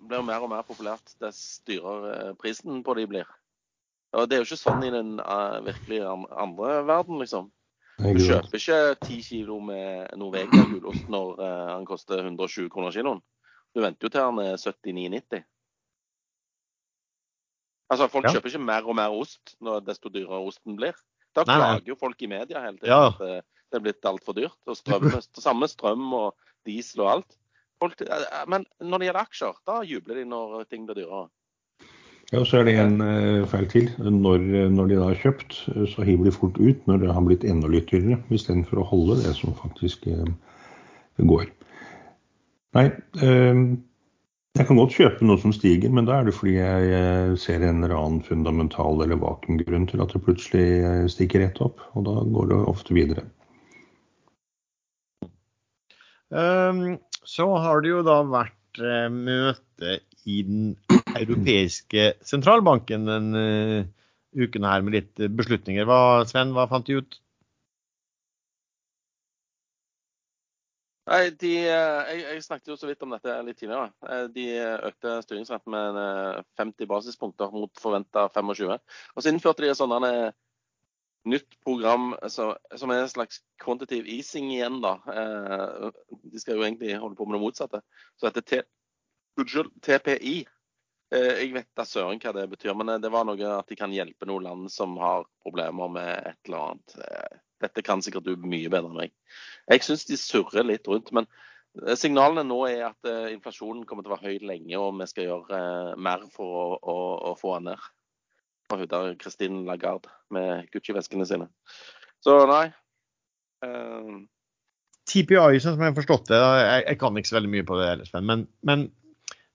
blir mer og mer populært dess dyrere prisen på de blir. Og Det er jo ikke sånn i den uh, virkelige andre verden, liksom. Du kjøper ikke 10 kilo med Norvegia-gulost når uh, han koster 120 kroner kiloen. Du venter jo til han er 79,90. Altså, Folk ja. kjøper ikke mer og mer ost når desto dyrere osten blir. Da Nei, nei. klager jo folk i media hele tiden Ja. at eh, det er blitt altfor dyrt. Og strøm, samme strøm og diesel og alt. Folk, eh, men når det gjelder aksjer, da jubler de når ting blir dyrere. Ja, så er det en eh, feil til. Når, når de da har kjøpt, eh, så hiver de fort ut når det har blitt enda litt dyrere, istedenfor å holde det som faktisk eh, går. Nei, eh, jeg kan godt kjøpe noe som stiger, men da er det fordi jeg eh, ser en eller annen fundamental eller vakuumgrunn til at det plutselig eh, stikker rett opp, og da går det ofte videre. Um, så har det jo da vært eh, møte i den europeiske sentralbanken denne uh, uken her med litt eh, beslutninger. Hva, Sven, hva fant de ut? Nei, de, eh, jeg, jeg snakket jo så vidt om dette litt tidligere. Eh, De økte styringsretten med eh, 50 basispunkter mot forventa 25. Og så innførte de et eh, nytt program som er en slags quantitative easing igjen, da. Eh, De skal jo egentlig holde på med det motsatte. Så dette TPI. Eh, jeg vet da søren hva det betyr, men det var noe at de kan hjelpe noen land som har problemer med et eller annet. Dette kan sikkert du mye bedre enn meg. Jeg syns de surrer litt rundt. Men signalene nå er at inflasjonen kommer til å være høy lenge, og vi skal gjøre mer for å, å, å få den ned. Og hun der Christine Lagarde med Gucci-veskene sine. Så nei. Uh, TPI, som jeg har forstått det, jeg, jeg kan ikke så veldig mye på det, men, men,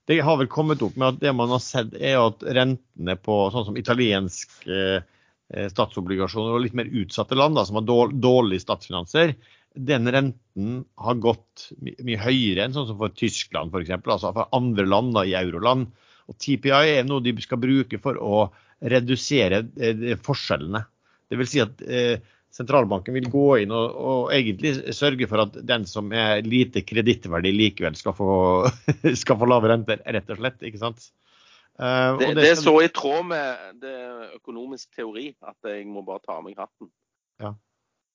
det har vel kommet opp med at det man har sett, er at rentene på sånn som italiensk eh, statsobligasjoner og litt mer utsatte land, da, som har dårlige statsfinanser, den renten har gått my mye høyere enn sånn som for Tyskland f.eks., altså for andre land da, i euroland. Og TPI er noe de skal bruke for å redusere eh, forskjellene. Det vil si at eh, sentralbanken vil gå inn og, og, egentlig sørge for at den som er lite kredittverdig likevel skal få, skal få lave renter, rett og slett. ikke sant? Uh, det, det, det, er så i tråd med det økonomisk teori at jeg må bare ta av meg hatten. Ja.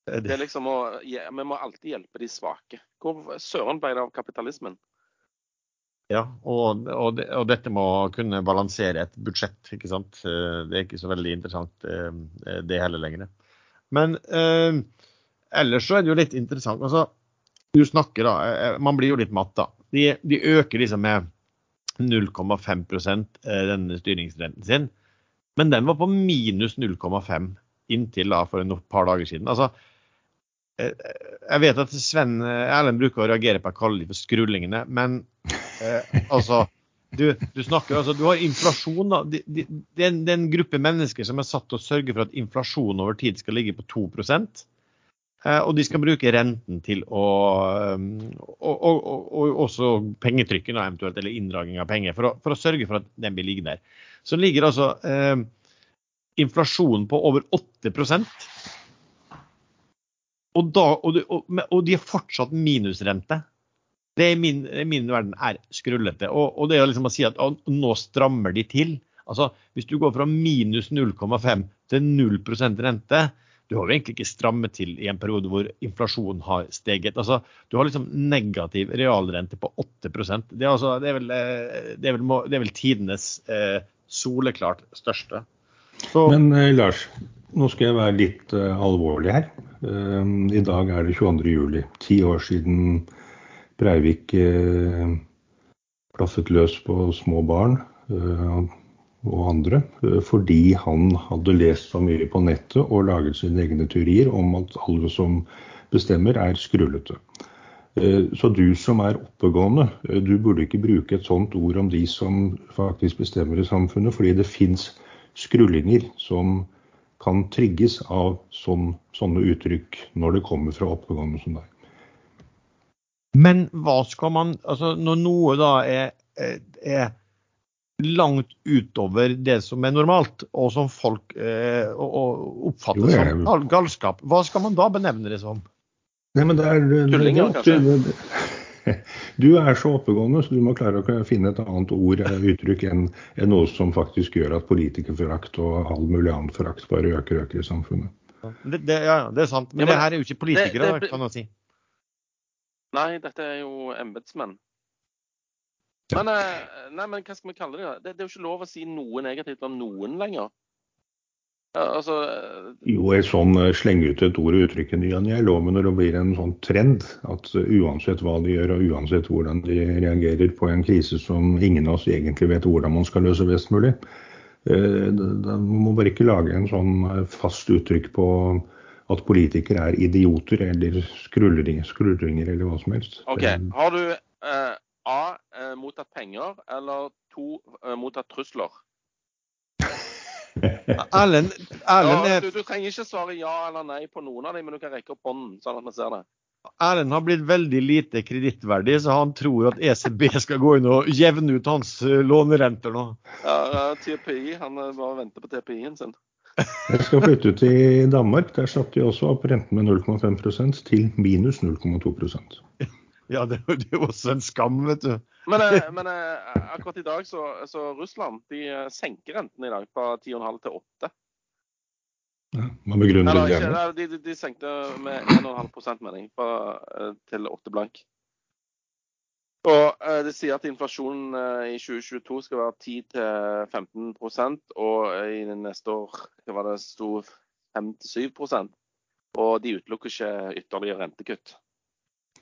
Det, det er liksom å, ja, Vi må alltid hjelpe de svake. Hvor søren ble det av kapitalismen? Ja, og, og, og, dette må kunne balansere et budsjett. ikke sant? Eh, det er ikke så veldig interessant eh, det heller lenger. Men eh, ellers så er det jo litt interessant. altså, Du snakker da, Man blir jo litt matt, da. De, de øker liksom med 0,5 eh, denne styringsrenten sin. Men den var på minus 0,5 inntil da for et par dager siden. Altså, eh, jeg vet at Sven Erlend bruker å reagere på å kalle dem for skrullingene, men eh, altså du, du, snakker altså, du har inflasjon. da. Det de, de, er en gruppe mennesker som er satt til å sørge for at inflasjon over tid skal ligge på 2 eh, Og de skal bruke renten til å um, og, og, og, og også pengetrykken eventuelt, eller inndragning av penger, for å, for å, sørge for at den blir liggende der. Så ligger altså eh, inflasjonen på over 8% og, da, og, de, og de har fortsatt minusrente. Det i min, min, verden er skrullete. Og, og det å liksom si at å, nå strammer de til. Altså, Hvis du går fra minus 0,5 til 0% rente, du har jo egentlig ikke strammet til i en periode hvor inflasjonen har steget. Altså, du har liksom negativ realrente på 8 Det er, altså, det er, vel, eh, det er, vel, det er vel, tidenes eh, soleklart største. Så, Men eh, Lars, nå skal jeg være litt eh, alvorlig her. Uh, I dag er det 22. juli. Ti år siden Breivik eh, klaffet løs på små barn eh, og andre eh, fordi han hadde lest så mye på nettet og laget sine egne teorier om at alle som bestemmer, er skrullete. Så du som er oppegående, du burde ikke bruke et sånt ord om de som faktisk bestemmer i samfunnet, fordi det fins skrullinger som kan trigges av sånn, sånne uttrykk når det kommer fra oppegående som deg. Men hva skal man Altså når noe da er, er langt utover det som er normalt, og som folk eh, oppfatter jo, jeg... som galskap, hva skal man da benevne det som? Nei, men det er, Tullinger, kanskje? Du er så oppegående, så du må klare å finne et annet ord, eller uttrykk, enn, enn noe som faktisk gjør at politikerforakt og all mulig annen forakt bare øker og øker i samfunnet. Det, det, ja, det er sant. Men, ja, men det her er jo ikke politikere, det, kan man si. Nei, dette er jo embetsmenn. Men, eh, nei, men hva skal vi kalle det? det? Det er jo ikke lov å si noe negativt om noen lenger. Ja, altså, eh, jo, et sånn eh, slenge ut et ord og uttrykk i ny og ne men når det blir en sånn trend at uansett hva de gjør og uansett hvordan de reagerer på en krise som ingen av oss egentlig vet hvordan man skal løse best mulig, man må bare ikke lage en sånn fast uttrykk på at politikere er idioter eller skrullringer eller hva som helst. Ok, Har du eh, A. Eh, mottatt penger, eller to eh, mottatt trusler? Erlend, ja, du, du, trenger ikke svare ja eller nei på noen av dem, men du kan rekke opp hånden, sånn at vi ser det. Erlend har blitt veldig lite kredittverdig, så han tror at ECB skal gå inn og jevne ut hans uh, lånerenter nå. Ja, TPI, Han eh, bare venter på TPI-en sin. Jeg skal flytte ut til Danmark. Der satte de også opp renten med 0,5 til minus 0,2 Ja, det, er jo også en skam, vet du. Men, eh, men eh, akkurat i dag så, så, Russland de eh, senker renten i dag fra 10,5 til 8. Ja, man begrunner det gjerne. De, de, de senkte med 1,5% mening fra, til 8 blank. Og Det sier at inflasjonen i 2022 skal være 10-15 og i neste år hva var det sto 5-7 Og de utelukker ikke ytterligere rentekutt.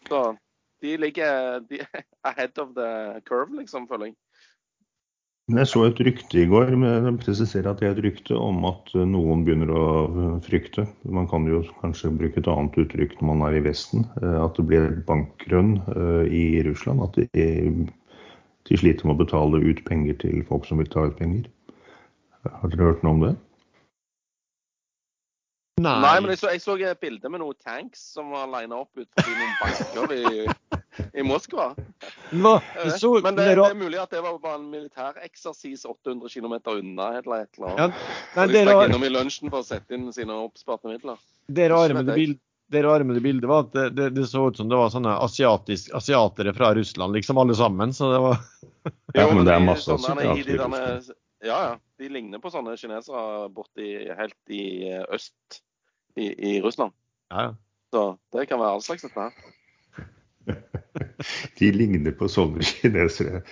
Så de ligger de ahead of the curve, liksom, føler jeg. Jeg så et rykte i går, men jeg presiserer at det er et rykte om at noen begynner å frykte. Man kan jo kanskje bruke et annet uttrykk når man er i Vesten. eh, At det blir bankrønn eh, i Russland. At de, de sliter med å betale ut penger til folk som vil ta ut penger. Har dere hørt noe om det? Nei, men jeg så, jeg så et bilde med noen tanks som var lina opp ut forbi noen banker i, i Moskva. Vet. så, Men det, det, er mulig at det var bare en militæreksersis 800 km unna. eller et eller ja, annet. nei, de stakk innom i lunsjen for å sette inn sine oppsparte midler. det rare med det, jeg. det rare med det bildet var at det, det, det så ut som det var sånne asiatisk, asiatere fra Russland, liksom alle sammen. Så det var Ja, men det er masse sånne i de asiater i derne- Ja, ja. De ligner på sånne kinesere borti helt i eh, øst i, i Russland. ja, ja. Så det kan være all slags dette her. De ligner på sånne kinesere.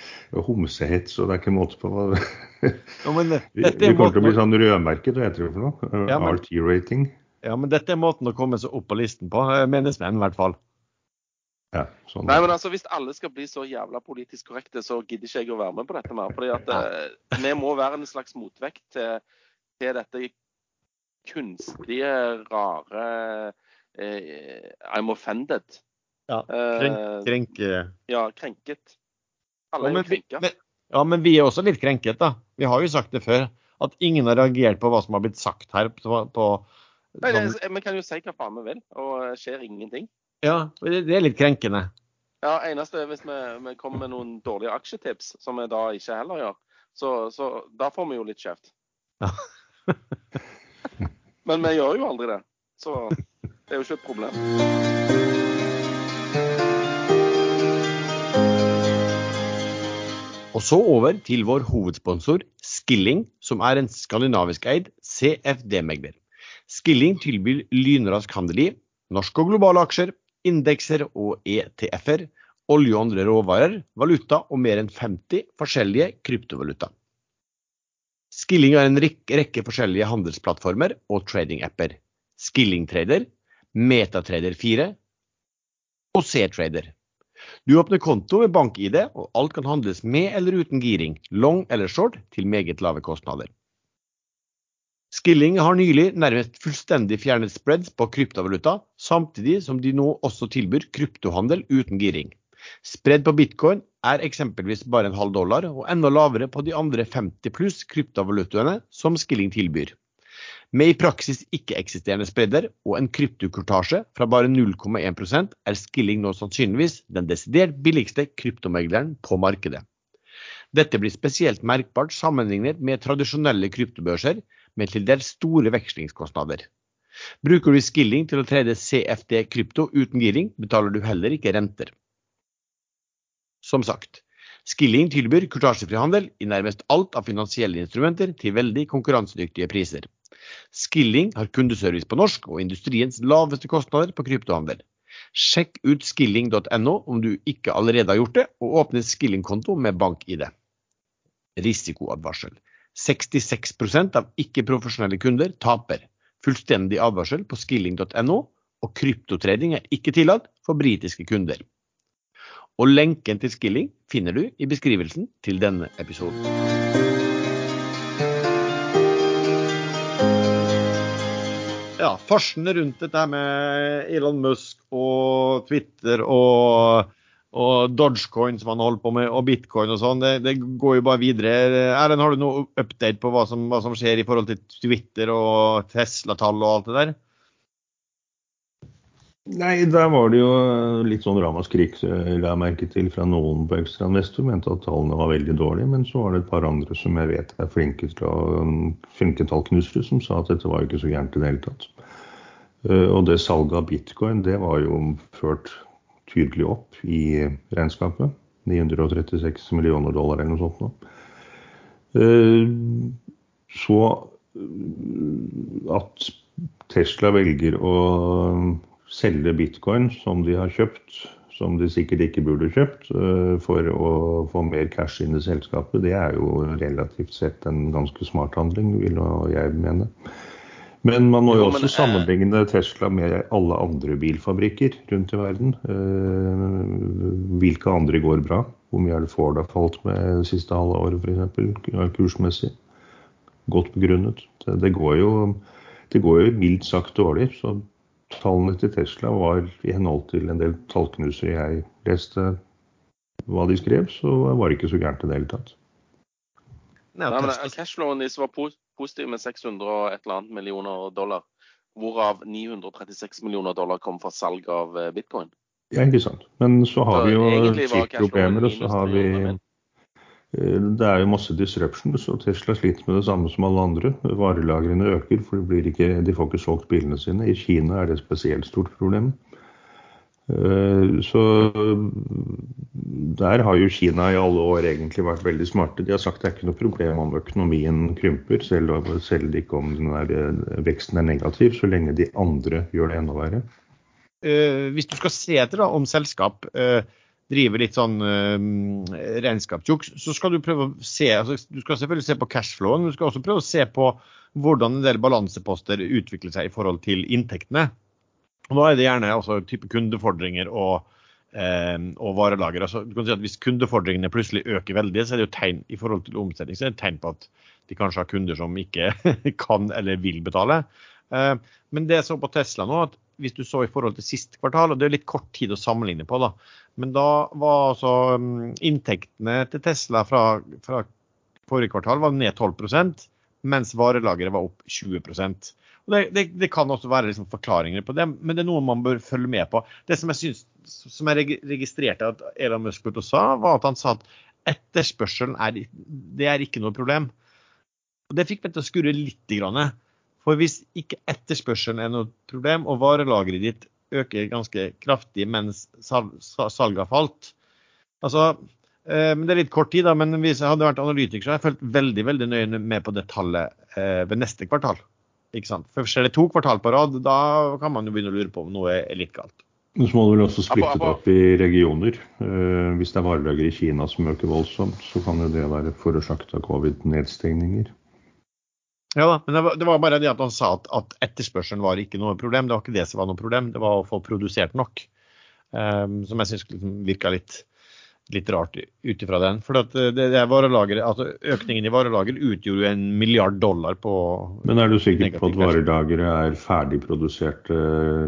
Homsehets, og det er ikke måte på hva Ja, men, det- Vi, vi er kommer til å bli sånn rødmerket, hva heter det for noe? Ja, men- RT-rating. ja, men dette er måten å komme seg opp på listen på, menes menn i hvert fall. Ja, sånn. Nei, men altså, Hvis alle skal bli så jævla politisk korrekte, så gidder ikke jeg å være med på dette mer. fordi at eh, Vi må være en slags motvekt til, til dette kunstige, rare eh, I'm offended. Ja, Eh, Krenk, krenke. ja, krenket. Alle er jo krenka. men, ja, men vi er også litt krenket, da. Vi har jo sagt det før. At ingen har reagert på hva som har blitt sagt her. På, på, Nei, sånn, det, Vi kan jo si hva faen vi vil, og det skjer ingenting. ja, det, det er litt krenkende. Ja, eneste er hvis vi, vi kommer med noen dårlige aksjetips, som vi da ikke heller gjør. Så, så da får vi jo litt kjeft. Ja. Men vi gjør jo aldri det. Så det er jo ikke et problem. Og så over til vår hovedsponsor Skilling, som er en skandinavisk eid CFD-megler. Skilling tilbyr lynrask handel i norske og globale aksjer, indekser og ETF-er, olje og andre råvarer, valuta og mer enn 50 forskjellige kryptovaluta. Skilling har en rekke, forskjellige handelsplattformer og trading-apper. Skilling Trader, Metatrader 4 og C-Trader. Du åpner konto med bank-ID, og alt kan handles med eller uten giring, long eller short, til meget lave kostnader. Skilling har nylig nærmest fullstendig fjernet spreads på kryptovaluta, samtidig som de nå også tilbyr kryptohandel uten giring. Spread på bitcoin er eksempelvis bare en halv dollar, og enda lavere på de andre 50 pluss kryptovalutaene som Skilling tilbyr. Med i praksis ikke-eksisterende spredder og en kryptokurtasje fra bare 0,1% er Skilling nå sannsynligvis den desidert billigste kryptomegleren på markedet. Dette blir spesielt merkbart sammenlignet med tradisjonelle kryptobørser med til dels store vekslingskostnader. Bruker du Skilling til å trede CFD krypto uten giring, betaler du heller ikke renter. Som sagt, Skilling tilbyr kurtasjefri handel i nærmest alt av finansielle instrumenter til veldig konkurransedyktige priser. Skilling har kundeservice på norsk og industriens laveste kostnader på kryptohandel. Sjekk ut skilling.no om du ikke allerede har gjort det, og åpne Skilling-konto med bank-ID. Risikoadvarsel. 66% av ikke-profesjonelle kunder taper. Fullstendig advarsel på skilling.no, og kryptotrading er ikke tillatt for britiske kunder. Og lenken til Skilling finner du i beskrivelsen til denne episoden. Ja, farsen rundt dette med Elon Musk og Twitter og, og Dogecoin som han holder på med, og bitcoin og sånn, det, det går jo bare videre. Erlend, har du noe update på hva som, hva som skjer i forhold til Twitter og Tesla-tall og alt det der? Nei, der var det jo litt sånn ramaskrik eh, la jeg merke til fra noen på ekstrainvestor. Mente at tallene var veldig dårlige, men så var det et par andre som jeg vet er flinke, til å, flinke tallknusere, som sa at dette var ikke så gærent i det hele tatt. Eh, Og det salget av bitcoin, det var jo ført tydelig opp i regnskapet. 936 millioner dollar eller noe sånt nå. Eh, Så eh, at Tesla velger å selge bitcoin som de har kjøpt som de sikkert ikke burde kjøpt for å få mer cash inn i selskapet, det er jo relativt sett en ganske smart handling, vil jeg mene. Men man må jo også sammenligne Tesla med alle andre bilfabrikker rundt i verden. Hvilke andre går bra? Hvor mye er det Ford har falt med det siste halve året f.eks. kursmessig? Godt begrunnet. Det går jo, det går jo mildt sagt dårlig. Så tallene til Tesla var i henhold til en del tallknusere jeg leste hva de skrev, så var det ikke så gærent i det hele tatt. Nei, men Cashflowen deres var positiv med 600 og et eller annet millioner dollar, hvorav 936 millioner dollar kom fra salg av eh, bitcoin. Ja, ikke sant. Men så har så vi jo chip-problemer, og så har vi det er jo masse disruptions, og Tesla sliter med det samme som alle andre. Varelagrene øker, for de, ikke, de, får ikke solgt bilene sine. I Kina er det et spesielt stort problem. Eh, så der har jo Kina i alle år egentlig vært veldig smarte. De har sagt det er ikke noe problem om økonomien krymper, selv, selv ikke om den eh, veksten er negativ, så lenge de andre gjør det enda verre. hvis du skal se etter da, om selskap driver litt sånn uh, regnskapsjuks, så skal du prøve å se altså, Du skal selvfølgelig se på cashflowen, men du skal også prøve å se på hvordan en del balanseposter utvikler seg i forhold til inntektene. Og Da er det gjerne altså, type kundefordringer og, uh, og varelager. Altså, du kan si at Hvis kundefordringene plutselig øker veldig, så er det jo tegn i forhold til omsetning, så er det tegn på at de kanskje har kunder som ikke kan eller vil betale. Uh, men det jeg så på Tesla nå at hvis du så i forhold til sist kvartal, og det er litt kort tid å sammenligne på, da, men da var altså mm, inntektene til Tesla fra, fra forrige kvartal var ned 12% mens varelageret var opp 20 og det, det, det kan også være liksom forklaringer på det, men det er noe man bør følge med på. Det som jeg, synes, som jeg registrerte at Elon Musk sa, var at han sa at etterspørselen er, det er ikke noe problem. Og Det fikk meg til å skurre litt. For hvis ikke etterspørselen er noe problem, og varelageret ditt øker ganske kraftig mens salget har falt. Altså, eh, det er litt kort tid, da, men hvis jeg hadde vært analytiker, så hadde jeg følt veldig veldig nøye med på det tallet eh, ved neste kvartal. Ikke sant? For Skjer det to kvartal på rad, da kan man jo begynne å lure på om noe er litt galt. Så må du vel også splitte det opp i regioner. Eh, hvis det er varelager i Kina som øker voldsomt, så kan jo det være forårsaket av covid-nedstengninger. Ja da, men det var, det var, bare det at han sa at, at, etterspørselen var ikke noe problem. Det var ikke det som var noe problem, det var å få produsert nok. Um, som jeg syns liksom virka litt, litt, rart ut ifra den. For det, det altså økningen i varelager utgjorde jo en milliard dollar på Men er du sikker på at varelageret er ferdigproduserte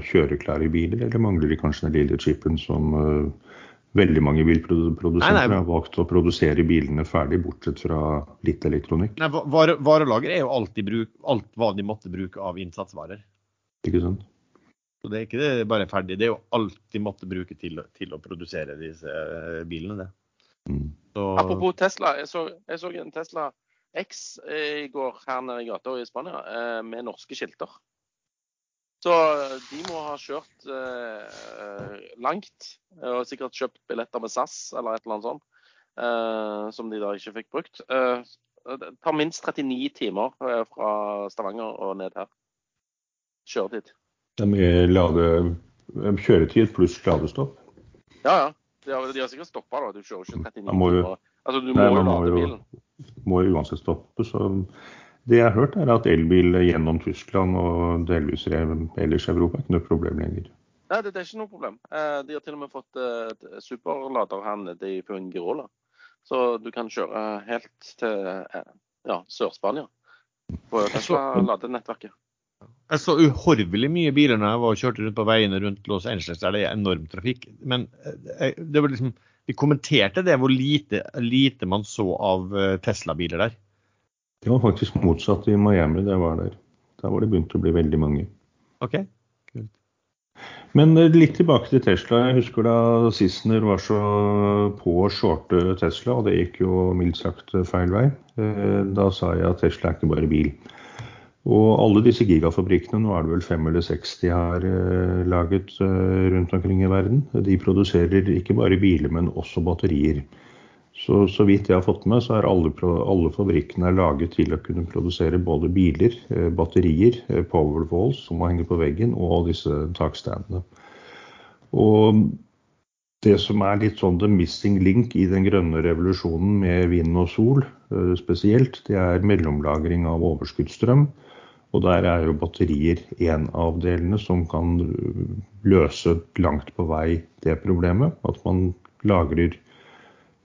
kjøreklare biler, eller mangler de kanskje den lille chipen som uh, veldig mange bilprodusenter har valgt å produsere bilene ferdig, bortsett fra litt elektronikk. Nei, vare, Varelager er jo alltid bruk, alt hva de måtte bruke av innsatsvarer. Ikke sant? Så Det er ikke det bare ferdig, det er jo alt de måtte bruke til, til å produsere disse eh, bilene. det. Mm. Så... Apropos Tesla, jeg så, jeg så, en Tesla X eh, i går her nede i gata i Spania eh, med norske skilter. Så eh, de må ha kjørt eh, langt og sikkert kjøpt billetter med SAS eller et eller annet sånt, eh, som de da ikke fikk brukt. Eh, det tar minst 39 timer eh, fra Stavanger og ned her. Kjøretid. Det er mye lade, kjøretid pluss ladestopp? Ja, ja. De har, de har sikkert stoppa, da. Du kjører ikke 39 timer. Altså, du må jo lade bilen. Må jo uansett stoppe, så det jeg har hørt, er at elbil gjennom Tyskland og delvis ellers i Europa er ikke noe problem lenger. Nei, det, er ikke noe problem. Eh, de har til og med fått uh, superlader her nede i Fungirola. Så du kan kjøre helt til uh, ja, Sør-Spania på Tesla-ladenettverket. Jeg så uhorvelig mye biler når jeg var og kjørte rundt på veiene rundt Los Angeles der det er enorm trafikk. Men det var liksom, vi kommenterte det hvor lite, lite man så av Tesla-biler der. Det var faktisk motsatt i Miami da jeg var der. Der var det begynt å bli veldig mange. Ok, kult. Men eh, litt tilbake til Tesla. Jeg husker da Sissener var så på å shorte Tesla, og det gikk jo mildt sagt feil vei. Eh, da sa jeg at Tesla er ikke bare bil. Og alle disse gigafabrikkene, nå er det vel fem eller seks de har eh, laget rundt omkring i verden, de produserer ikke bare biler, men også batterier. Så, så vidt jeg har fått med, så er alle, alle fabrikkene laget til å kunne produsere både biler, eh, batterier, eh, powerwalls som må henge på veggen, og disse takstandene. Og det som er litt sånn the missing link i den grønne revolusjonen med vind og sol eh, spesielt, det er mellomlagring av overskuddsstrøm. Og der er jo batterier en av delene som kan løse langt på vei det problemet. At man lagrer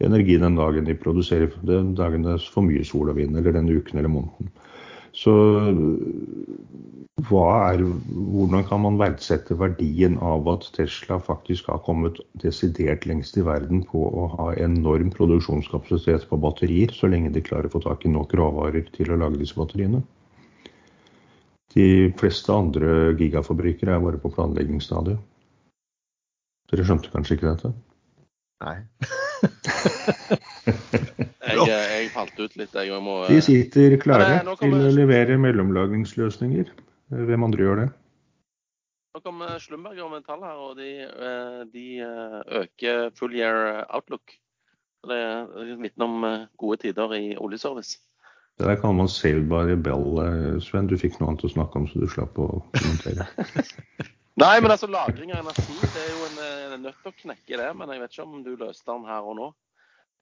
energi den dagen de produserer, den dagen det er for mye sol og vind, eller den uken eller måneden. Så er, hvordan kan man verdsette verdien av at Tesla faktisk har kommet desidert lengst i verden på å ha enorm produksjonskapasitet på batterier, så lenge de klarer å få tak i nok råvarer til å lage disse batteriene? De fleste andre gigafabrikker er bare på planleggingsstadiet. Dere skjønte kanskje ikke dette? Nei. Jeg, jeg, falt ut litt. Jeg må, De sitter klare Nei, til å levere mellomlagringsløsninger. Hvem andre gjør det? Nå kommer Slumberger og Metall her, og de, eh, de eh, øker full year outlook. Det vitner om eh, gode tider i oljeservice. Det der kaller man saved by bell, Sven. Du fikk noe annet å snakke om, så du slapp å kommentere. Nei, men altså lagring av energi det er jo en nødt til å knekke det. Men jeg vet ikke om du løste den her og nå.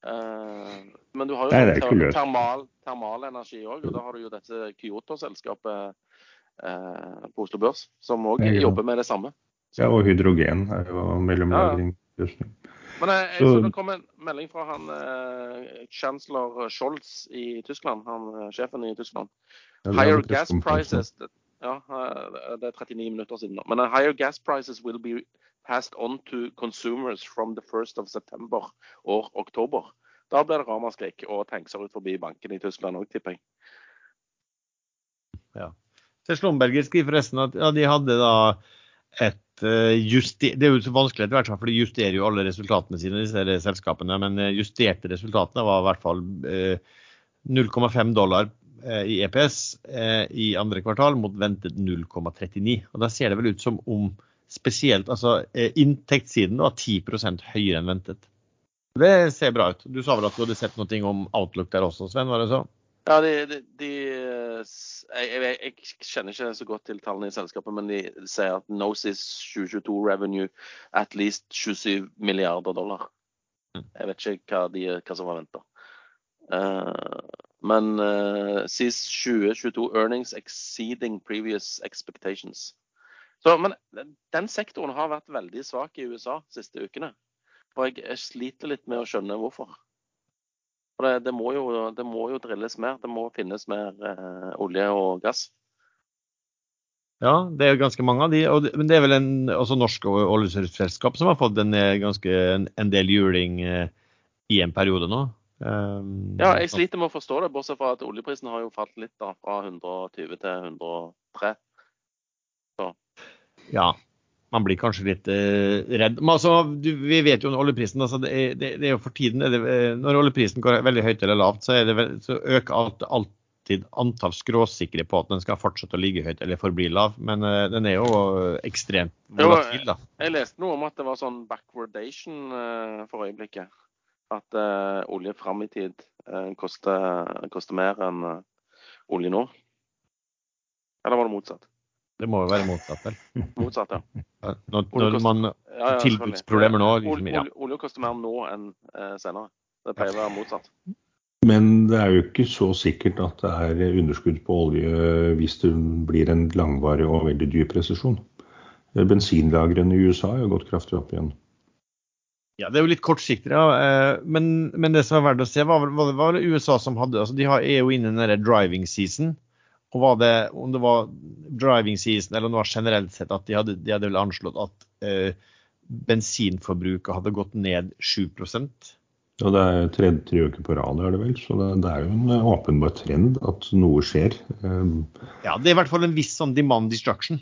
Uh, men du har jo Nei, ter termal, termalenergi òg, og da har du jo dette Kyoto-selskapet uh, på Oslo Børs som òg jobber med det samme. Så. Ja, og hydrogen er jo mellomlagring. Ja. Men jeg, jeg så det kom en melding fra han uh, chancellor Scholz i Tyskland, han sjefen i Tyskland. Higher gas prices ja, det er 39 minutter siden nå. Men higher gas prices will be passed on to consumers from the 1st of September or oktober. Da blir det ramaskrik og tankser ut forbi banken i Tyskland òg, tipper jeg. Ja. Så Slumberger skriver forresten at ja, de hadde da et uh, juster... Det er jo så vanskelig etter hvert, for de justerer jo alle resultatene sine, disse selskapene. Men eh, justerte resultatene var i hvert fall uh, eh, 0,5 dollar Eh, i EPS eh, i andre kvartal mot ventet 0,39. Og Da ser det vel ut som om spesielt altså eh, inntektssiden var 10% høyere enn ventet. Det ser bra ut. Du sa vel at du hadde sett noe om Outlook der også, Sven? var det så? Ja, de, de, de jeg, jeg, jeg, kjenner ikke så godt til tallene i selskapet, men de sier at Nosis 2022 revenue at least 27 milliarder dollar. Mm. Jeg vet ikke hva, de, hva som var venta. Uh, men uh, SIS 2022 earnings exceeding previous expectations. Så, men den sektoren har vært veldig svak i USA de siste ukene. Og jeg, sliter litt med å skjønne hvorfor. For det, det, må, jo, det må, jo, drilles mer. Det må finnes mer uh, olje og gass. Ja, det er ganske mange av de. Og, men det er vel en, også norske oljeselskap som har fått en, eh, ganske, en, en del juling uh, i en periode nå. Um, ja, jeg sliter med å forstå det, bortsett fra at oljeprisen har jo falt litt da, fra 120 til 103. Så. Ja, man blir kanskje litt uh, redd. Men altså, du, vi vet jo om oljeprisen. Altså, det, er, det, det, er jo for tiden det, eh, Når oljeprisen går veldig høyt eller lavt, så, det, så øker alt, alltid antall skråsikre på at den skal fortsette å ligge høyt eller forbli lav. Men uh, den er jo ekstremt volatil, da. Jeg leste noe om at det var sånn backwardation uh, for øyeblikket at uh, olje fram i tid uh, koster, koster, mer enn uh, olje nå? Eller var det motsatt? Det må jo være motsatt, vel? Motsatt, ja. Når, når man ja, ja, tilbudsproblemer nå liksom, ja. olje, koster mer nå enn senere. Det pleier å være motsatt. Men det er jo ikke så sikkert at det er underskudd på olje hvis det blir en langvarig og veldig dyp resesjon. Bensinlagrene i USA har gått kraftig opp igjen. Ja, Det er jo litt kortsiktig, ja. Eh, men, men, det som er verdt å se, var, var, var det USA som hadde altså De er jo inne i den driving season. Og var det, om det var driving season eller om det var generelt sett at de hadde, de hadde vel anslått at eh, bensinforbruket hadde gått ned 7% ja, Det er tredje tre uker på rad, er det vel. Så det, det, er jo en åpenbar trend at noe skjer. Um, ja, det er i hvert fall en viss sånn demand destruction.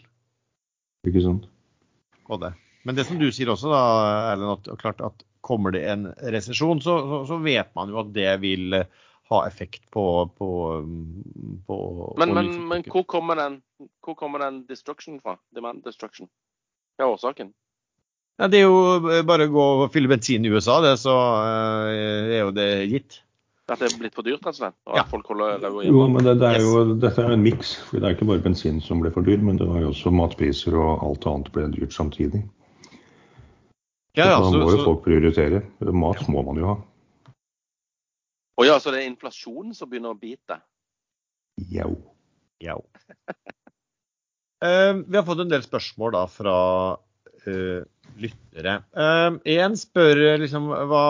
Ikke sant. Og det. Men det som du sier også, da, Erlend, at, klart at kommer det en resesjon, så, så, så, vet man jo at det vil eh, ha effekt på, på, på Men, men, men hvor, kommer den, hvor kommer den destruction fra? Demand destruction? Hva er årsaken? Ja, det er jo bare å gå og fylle bensin i USA, det, så uh, er jo det gitt. At det er blitt for dyrt, rett og slett? Ja. Jo, men det, det er jo, dette er jo en miks. Det er ikke bare bensin som ble for dyr, men det var jo også matpriser og alt annet ble dyrt samtidig. Ja, ja, da så, må jo folk prioritere. Mat må man jo ha. Å ja, så det er inflasjonen som begynner å bite? Jau. ja. uh, vi har fått en del spørsmål da fra uh, lyttere. Én spør eh, liksom hva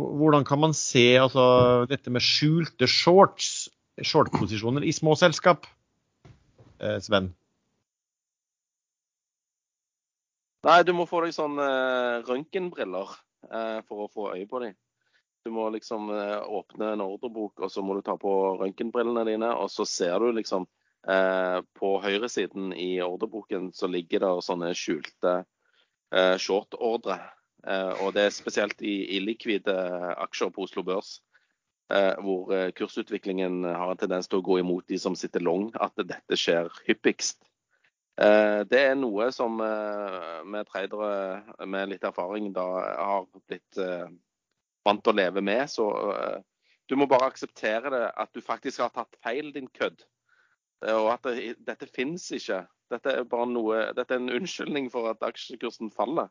Hvordan kan man se altså, dette med skjulte shorts, shortposisjoner i små selskap? Eh, Sven? Nei, du må få deg sånne uh, røntgenbriller uh, for å få øye på dem. Du må liksom uh, åpne en ordrebok, og så må du ta på røntgenbrillene dine, og så ser du liksom uh, På høyresiden i ordreboken så ligger det sånne skjulte uh, short-ordre. Og det er spesielt i illikvide aksjer på Oslo Børs. hvor kursutviklingen har en tendens til å gå imot de som sitter long, at dette skjer hyppigst. Eh, Det er noe som eh, vi tradere med litt erfaring da har blitt eh, vant til å leve med. Så du må bare akseptere det, at du faktisk har tatt feil, din kødd. Og at det, dette finnes ikke. Dette er bare noe, dette er en unnskyldning for at aksjekursen faller.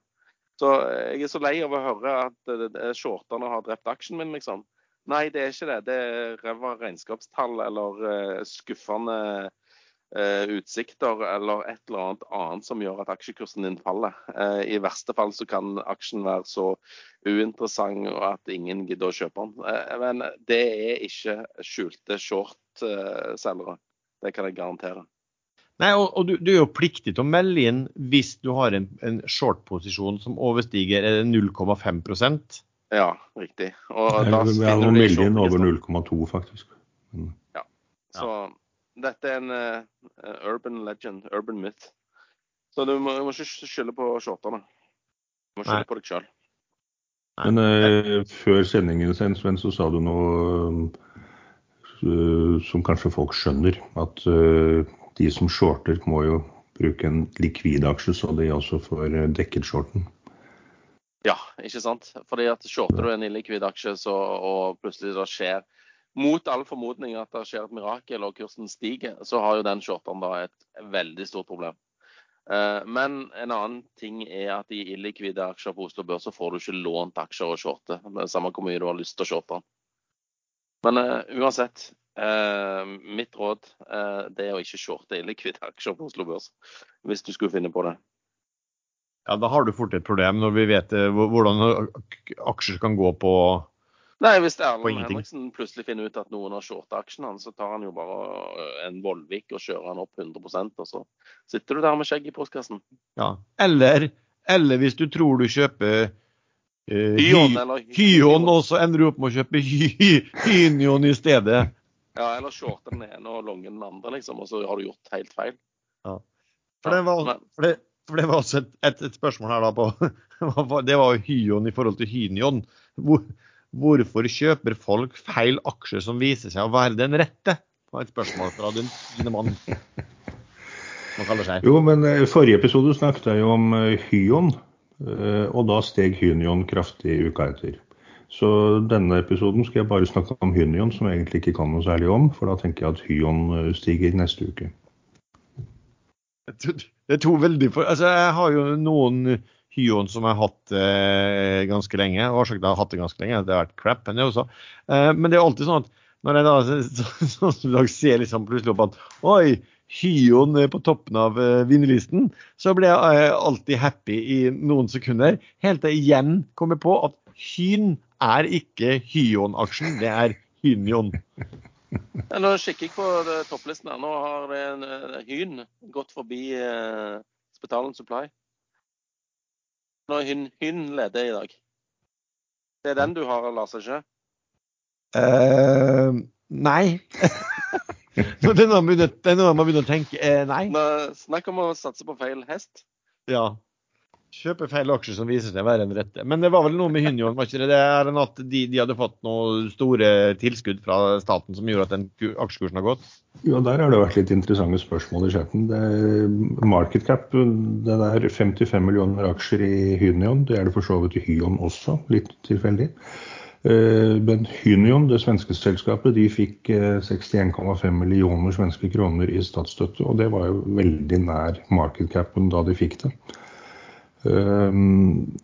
Så jeg er så lei av å høre at shorterne har drept aksjen min, liksom. Nei, det er ikke det. Det er ræva regnskapstall eller skuffende utsikter eller et eller annet annet som gjør at aksjekursen din faller. Eh, I verste fall så kan aksjen være så uinteressant og at ingen gidder å kjøpe den. Eh, men det er ikke skjulte short-selgere. Det kan jeg garantere. Nei, og, og du, du, er jo pliktig til å melde inn hvis du har en, en short-posisjon som overstiger er det 0,5% Ja, riktig. Og da jeg må du melde inn over 0,2, faktisk. Mm. Så dette er en uh, urban legend, urban myth. Så du må, du må ikke skylde på shorterne. Du må skylde på deg sjøl. Men uh, før sendingen Sven, Sven, så sa du noe eh, som kanskje folk skjønner. At de som shorter, må jo bruke en likvid aksje, så de også får dekket shorten. Ja, ikke sant. Fordi at shorter du en illikvid aksje, så, og plutselig det skjer mot all formodning at det skjer et mirakel og kursen stiger, så har jo den shorteren da et veldig stort problem. Eh, Men en annen ting er at i illikvide aksjer på Oslo Børs så får du ikke lånt aksjer å shorte. Samme hvor mye du har lyst til å shorte. Men uh, uansett, uh, mitt råd uh, det er å ikke shorte illikvide aksjer på Oslo Børs. Hvis du skulle finne på det. Ja, da har du fort et problem når vi vet hvordan aksjer kan gå på Nei, hvis Erlend. Henriksen plutselig finner ut at noen har shorta aksjen hans, så tar han jo bare øh, en Vollvik og kjører han opp 100 og så sitter du der med skjegg i postkassen. Ja. Eller, eller hvis du tror du kjøper uh, Hyon Hyon, og så ender du opp med å kjøpe hy, Hynion i stedet. Ja, eller shorte den ene og longe den andre, liksom, og så har du gjort helt feil. For det var, for det, for det var også et, et, et spørsmål her da på Det var jo Hyon i forhold til Hynion. Hvor, hvorfor kjøper folk feil aksjer som viser seg å være den rette? Det var et spørsmål fra den fine mann. Jo, men I forrige episode snakket jeg jo om eh, Hyon, eh, og da steg Hynion kraftig uka etter. Så denne episoden skal jeg bare snakke om Hynion, som jeg egentlig ikke kan noe særlig om, for da tenker jeg at Hyon eh, stiger neste uke. Det er to veldig for... Altså, jeg har jo noen Hyon som jeg har hatt eh, ganske lenge. Årsaken til at jeg har hatt det ganske lenge, det har vært crap. Men det, også. Eh, men det er alltid sånn at når jeg da så, så, så, ser liksom plutselig opp at oi, Hyon er på toppen av eh, vinnerlisten, så blir jeg eh, alltid happy i noen sekunder. Helt til jeg igjen kommer på at Hyn er ikke Hyon-aksjen, det er Hynion. Ja, Nå kikker jeg på topplisten her. Nå har en eh, Hyn gått forbi eh, Spetalen Supply. Nå hun, hyn leder i dag. Det er den du har, Lars, ikke? Uh, nei. Så er noe man begynt å tenke eh, nei. Nå, Snakk om å satse på feil hest. Ja. Kjøpe feil aksjer som viser seg å være den rette. Men det var vel noe med Hynion, var ikke det? Det er en at de, de hadde fått noen store tilskudd fra staten som gjorde at den aksjekursen har gått? Jo, der har det vært litt interessante spørsmål i chatten. Market cap, det er 55 millioner aksjer i Hynion. Det er det for så vidt i Hyon også, litt tilfeldig. Eh, Men Hynion, det svenske selskapet, de fikk eh, 61,5 millioner svenske kroner i statsstøtte. Og det var jo veldig nær market capen da de fikk det. Um,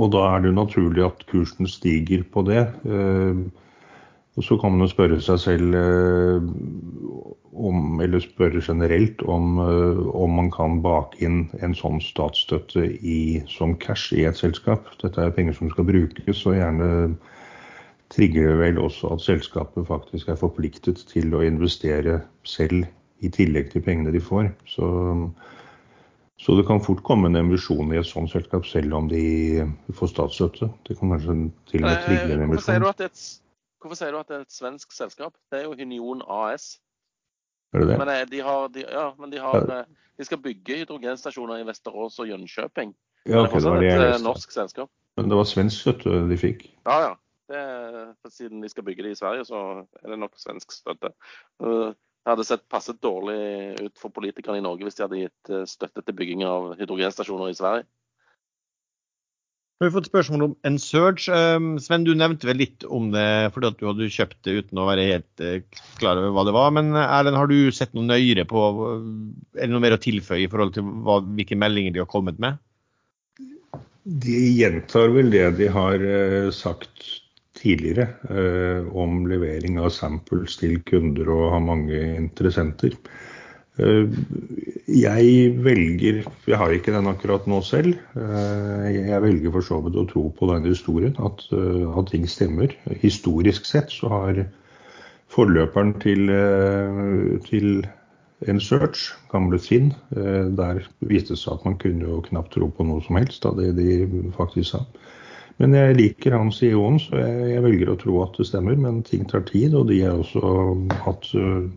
og da er det jo naturlig at kursen stiger på det. Um, og så kan man jo spørre seg selv uh, om, eller spørre generelt om, uh, om man kan bake inn en sånn statsstøtte i, som cash i et selskap. Dette er penger som skal brukes, og gjerne trigger det vel også at selskapet faktisk er forpliktet til å investere selv i tillegg til pengene de får. Så, så det kan fort komme en emisjon i et sånt selskap selv om de får statsstøtte. Det kan kanskje til og med trigge en emisjon. Hvorfor sier du at det er et svensk selskap? Det er jo Union AS. Er det det? Men, eh, de, har, de, ja, men de, har. Eh, de, skal bygge hydrogenstasjoner i Vesterås og Jönköping. Ja, okay, det, det er et eh, norsk selskap. Men det var svensk støtte de fikk? Ja, ja. Det, siden de skal bygge det i Sverige, så er det nok svensk støtte. Det hadde sett passe dårlig ut for politikerne i Norge hvis de hadde gitt eh, støtte til bygging av hydrogenstasjoner i Sverige. Vi har fått spørsmål om en surge. Um, Sven, du nevnte vel litt om det fordi at du hadde kjøpt det uten å være helt uh, klar over hva det var. Men eh, Erlend, har du sett noe nøyere på eller noe mer å tilføye i forhold til hva, hvilke meldinger de har kommet med? De gjentar vel det de har sagt tidligere eh, om levering av samples til kunder og har mange interessenter. Eh, jeg velger Jeg har ikke den akkurat nå selv. Eh, jeg velger for så vidt å tro på den historien, at, at ting stemmer. Historisk sett så har forløperen til, til en search, gamle Finn, der viste det seg at man kunne jo knapt tro på noe som helst av det de faktisk sa. Men jeg liker han CEO-en, så jeg, jeg, velger å tro at det stemmer. Men ting tar tid, og de har også hatt øh,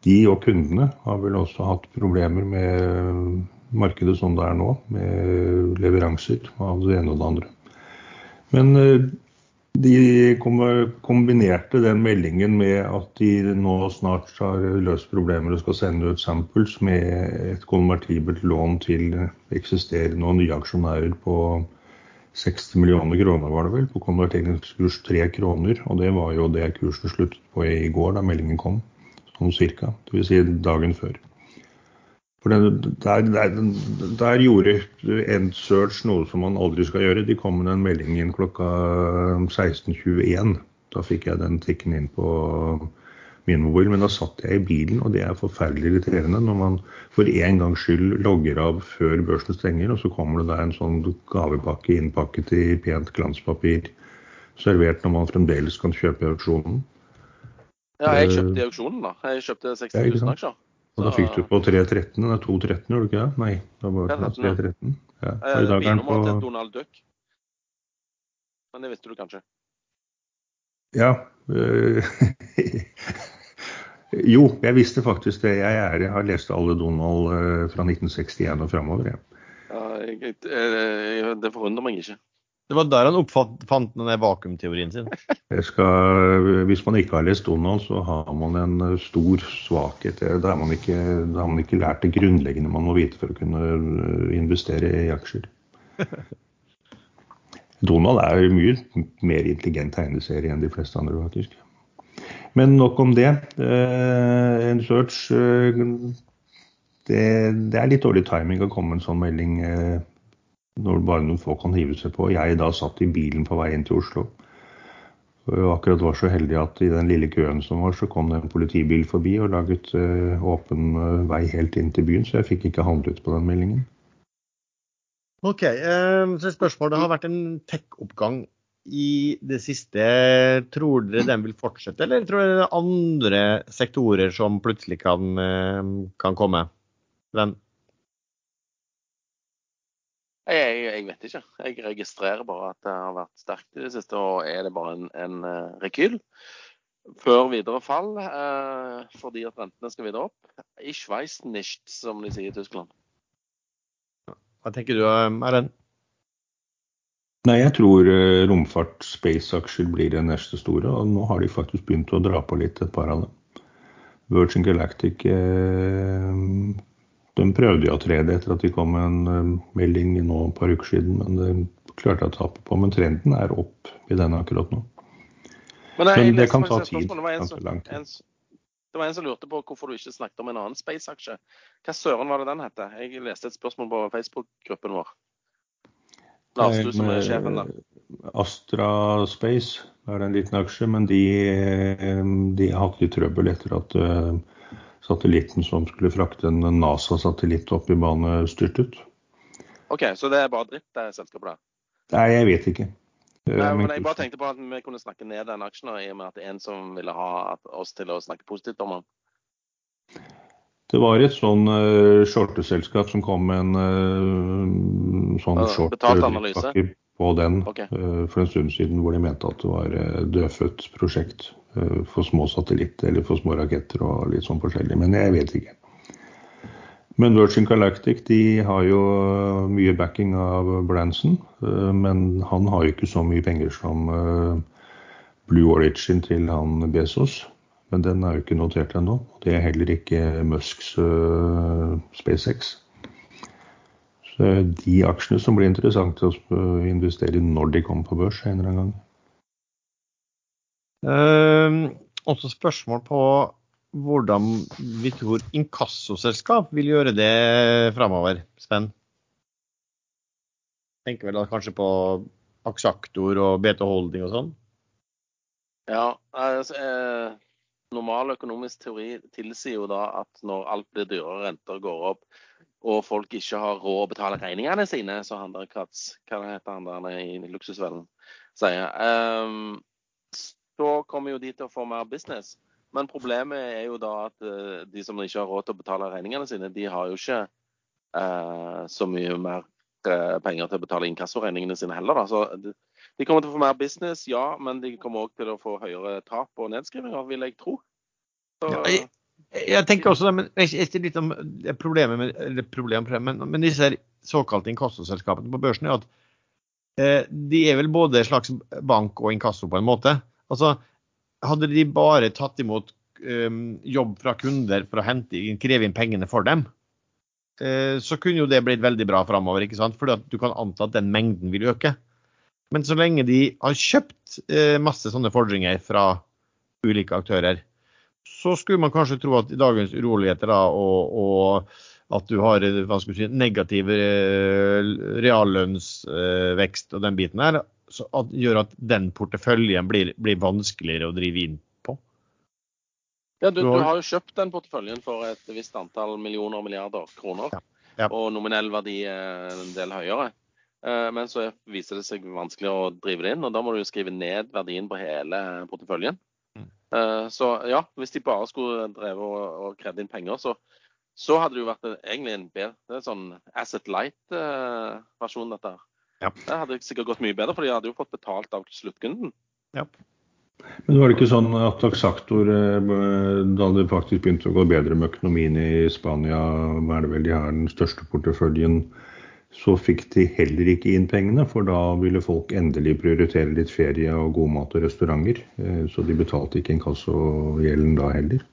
De og kundene har vel også hatt problemer med markedet som det er nå, med leveranser av det ene og det andre. Men øh, de kombinerte den meldingen med at de nå snart har løst problemer og skal sende ut samples med et konvertibelt lån til eksisterende og nye aksjonærer på 60 millioner kroner var det vel, på konverteringskurs 3 kroner. Og det var jo det kursen sluttet på i går, da meldingen kom. Sånn cirka. Dvs. Si dagen før. For det, der, der, der, gjorde EndSearch noe som man aldri skal gjøre. De kom med den meldingen klokka 16.21. Da fikk jeg den tikken inn på min mobil, men da satt jeg i bilen, og det er forferdelig irriterende når man for en gangs skyld logger av før børsen stenger, og så kommer det da en sånn gavepakke innpakket i pent glanspapir servert når man fremdeles kan kjøpe i auksjonen. Ja, jeg kjøpte i auksjonen, da. Jeg kjøpte 60 000 aksjer. Og da fikk du på 3.13, det er 2.13, gjorde du ikke det? Nei, det var 3.13. Ja. I dag er den på Donald Duck. Men det visste du kanskje? Ja. Jo, jeg visste faktisk det. Jeg, er, jeg har lest alle Donald uh, fra 1961 og framover. Ja. Ja, jeg, jeg, det forundrer meg ikke. Det var der han oppfant den vakuumteorien sin. Skal, hvis man ikke har lest Donald, så har man en eh, stor svakhet. Da har man ikke, har man ikke lært det grunnleggende man må vite for å kunne eh, investere i aksjer. Donald er mye mer intelligent tegneserie enn de fleste andre, faktisk. Men nok om det. Eh, en search eh, det, det, er litt dårlig timing å komme en sånn melding eh, når bare noen få kan hive seg på. Jeg da satt i bilen på vei inn til Oslo. Og akkurat var så heldig at i den lille køen som var, så kom det en politibil forbi og laget åpen vei helt inn til byen, så jeg fikk ikke handlet på den meldingen. Ok, så spørsmålet har vært en tech-oppgang i det siste. Tror dere den vil fortsette, eller tror dere det er andre sektorer som plutselig kan, eh, kan komme? Den? Jeg, jeg, vet ikke. Jeg registrerer bare at det har vært sterkt i det siste. Og er det bare en, en eh, rekyl før videre fall eh, fordi at rentene skal videre opp? Ich weiß nicht, som de sier i Tyskland. Hva tenker du, Erlend? Nei, jeg tror eh, romfart, space-aksjer blir det neste store. Og nå har de faktisk begynt å dra på litt, et par av dem. Virgin Galactic eh, de prøvde jo å trede etter at de kom med en eh, melding nå et par uker siden, men det klarte jeg å tape på. Men trenden er opp i den akkurat nå. Men, jeg, men det kan ta tid. Det var, en, en, det var en som lurte på hvorfor du ikke snakket om en annen space-aksje. Hva søren var det den het? Jeg leste et spørsmål på Facebook-gruppen vår. Lars, som er sjefen, da. Astra Space er en liten aksje, men de, de har hatt litt trøbbel etter at satellitten som skulle frakte en NASA-satellitt opp i bane, styrtet. OK, så det er bare dritt, det selskapet der? Nei, jeg vet ikke. Nei, men jeg bare tenkte på at vi kunne snakke ned den aksjen i og med at det er en som ville ha oss til å snakke positivt om den. Det var et sånn uh, shorteselskap som kom med en uh, sånn short på den okay. uh, for en stund siden, hvor de mente at det var uh, dødfødt prosjekt uh, for små satellitter eller for små raketter og litt sånn forskjellig. Men jeg vet ikke. Men Virgin Galactic de har jo mye backing av Branson. Men han har jo ikke så mye penger som Blue Origin til han Bezos. Men den er jo ikke notert ennå. Det er heller ikke Musks uh, SpaceX. Så de aksjene som blir interessante å investere i når de kommer på børs en eller annen gang. Uh, også spørsmål på hvordan vi tror inkassoselskap vil gjøre det framover, Sven? Tenker vel da kanskje på Aksaktor og BT Holding og sånn? Ja, altså, eh, normal økonomisk teori tilsier jo da at når alt blir dyrere, renter går opp, og folk ikke har råd å betale regningene sine, så han der hva heter han der i Luksusvellen, sier, um, så kommer jo de til å få mer business. Men problemet er jo da at uh, de som ikke har råd til å betale regningene sine, de har jo ikke uh, så mye mer uh, penger til å betale inkassoregningene sine heller. Da. Så de, kommer til å få mer business, ja, men de kommer òg til å få høyere tap og nedskrivinger, vil jeg tro. Så, ja, jeg, jeg, tenker også det, men ikke litt om problemet med, eller problem, men, men disse såkalte inkassoselskapene på børsen er at eh, de er vel både slags bank og inkasso på en måte. Altså, hadde de bare tatt imot um, jobb fra kunder for å hente kreve inn pengene for dem, uh, så kunne jo det blitt veldig bra framover. For du kan anta at den mengden vil øke. Men så lenge de har kjøpt eh, masse sånne fordringer fra ulike aktører, så skulle man kanskje tro at i dagens uroligheter da, og, og, at du har skal si, negativ reallønnsvekst og den biten her, så at, gjør at den porteføljen blir, blir, vanskeligere å drive inn på. Ja, du, du, har jo kjøpt den porteføljen for et visst antall millioner og milliarder kroner. Ja, ja. Og nominell verdi er en del høyere. Eh, men så viser det seg vanskelig å drive det inn, og da må du jo skrive ned verdien på hele porteføljen. Mm. Eh, så ja, hvis de bare skulle drevet og, og krevd inn penger, så, så, hadde det jo vært egentlig en bedre sånn Asset Light-versjon, dette her. Ja. Det hadde sikkert gått mye bedre, for de hadde jo fått betalt av sluttkunden. Ja. Men var det ikke sånn at Axactor, eh, da det faktisk begynte å gå bedre med økonomien i Spania, er det vel de har den største porteføljen, så fikk de heller ikke inn pengene, for da ville folk endelig prioritere litt ferie og god mat og restauranter. Eh, så de betalte ikke inkassogjelden da heller.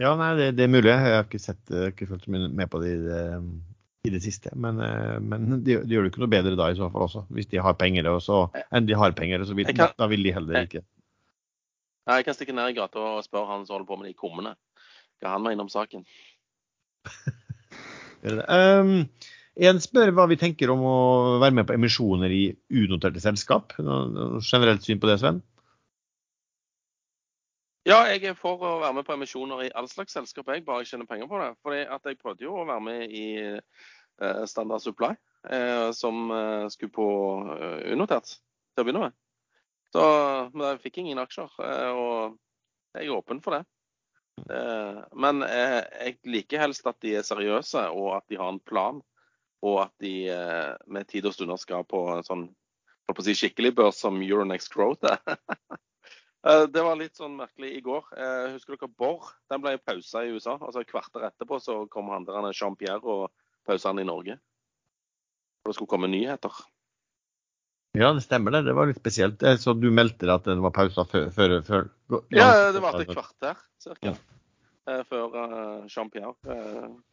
Ja, nei, det, det, er mulig. Jeg har ikke, sett, ikke fulgt med på det i det siste. Men, eh, men de, de, gjør det ikke noe bedre da i så fall også, hvis de har penger og så, enn de har penger. Så vil, kan, da vil de heller ikke. Jeg kan stikke ned i gata og spørre han som holder på med de kummene. Hva han mener om saken. Um, en spør hva vi tenker om å være med på emisjoner i unoterte selskap. Noe generelt syn på det, Sven? Ja, jeg er for å være med på emisjoner i all slags selskap, jeg bare tjener penger på det. Fordi jeg prøvde jo å være med i uh, Standard Supply, uh, som uh, skulle på unotert til å begynne med. Så, men jeg fikk ingen aksjer, og jeg er åpen for det. Men jeg liker helst at de er seriøse, og at de har en plan. Og at de med tid og stunder skal på en sånn på si skikkelig børs som Euronext Growth er. Eh, det var litt sånn merkelig i går. Eh, husker dere Borr? Den ble pausa i USA. altså Et kvarter etterpå så kom handlerne Jean-Pierre og pausa han i Norge. For det skulle komme nyheter. Ja, det stemmer det. Det var litt spesielt. Eh, så du meldte deg at det var pausa før, før, før Ja, det var et kvarter ca. Ja. Før Jean-Pierre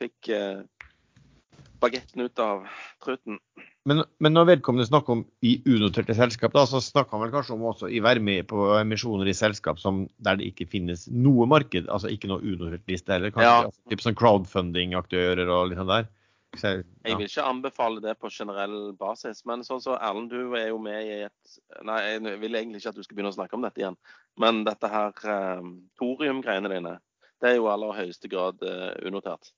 fikk bagetten ut av truten. Men, men, når vedkommende snakker om i unoterte selskap, da, så snakker han vel kanskje om også i være med på emisjoner i selskap som, der det ikke finnes noe marked, altså ikke noe unotert liste heller? Kanskje ja. altså, typ sånn crowdfunding-aktører og litt sånn der? Jeg, jeg vil ikke anbefale det på generell basis. Men sånn så Erlend, du er jo med i et Nei, jeg vil egentlig ikke at du skal begynne å snakke om dette igjen. Men dette her um, thoriumgreiene dine, det er jo i aller høyeste grad uh, unotert.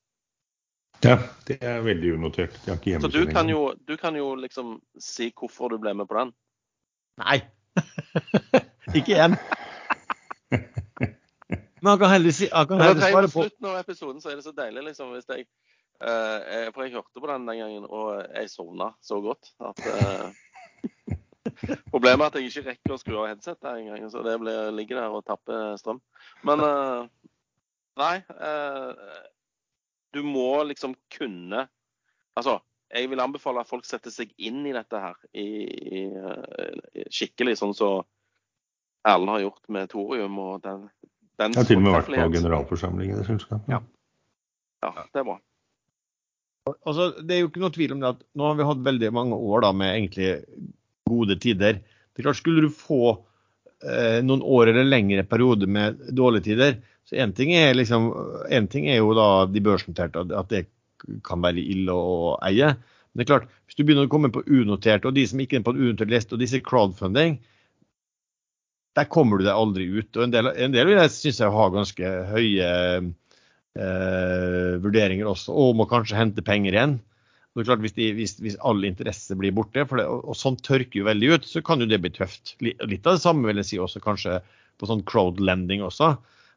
Ja, det er veldig unotert. Jeg har ikke Så du kan, jo, du kan jo liksom si hvorfor du ble med på den. Nei. ikke igjen. Men han kan heldigvis, si, han kan heller svare på slutten av episoden så er det så deilig liksom hvis jeg Uh, for jeg hørte på den den gangen, og jeg sovna så godt at uh, Problemet er at jeg ikke rekker å skru av headsetet engang, så det blir, ligger der og tapper strøm. Men uh, nei. du må liksom kunne Altså, jeg vil anbefale at folk setter seg inn i dette her i, i, skikkelig, sånn som så Erlend har gjort med thorium og den, den Jeg har til og med vært på generalforsamling i det selskapet. Ja. ja, det er bra. Altså, det er jo ikke noe tvil om det at nå har vi hatt veldig mange år da, med egentlig gode tider. Det er klart, Skulle du få eh, noen år eller lengre periode med dårlige tider, så én ting, liksom, ting, er jo da de børsnoterte, at det kan være ille å eie. Men det er klart, hvis du begynner å komme på unotert, og de som ikke er på en unotert liste, og disse crowdfunding, der kommer du deg aldri ut. Og en del, en del synes jeg har ganske høye eh, vurderinger også, og må kanskje hente penger igjen. Det er klart Hvis, de, hvis, hvis all interesse blir borte, det, og, og sånn tørker jo veldig ut, så kan jo det bli tøft. Litt av det samme vil jeg si også kanskje på sånn crowdlending også.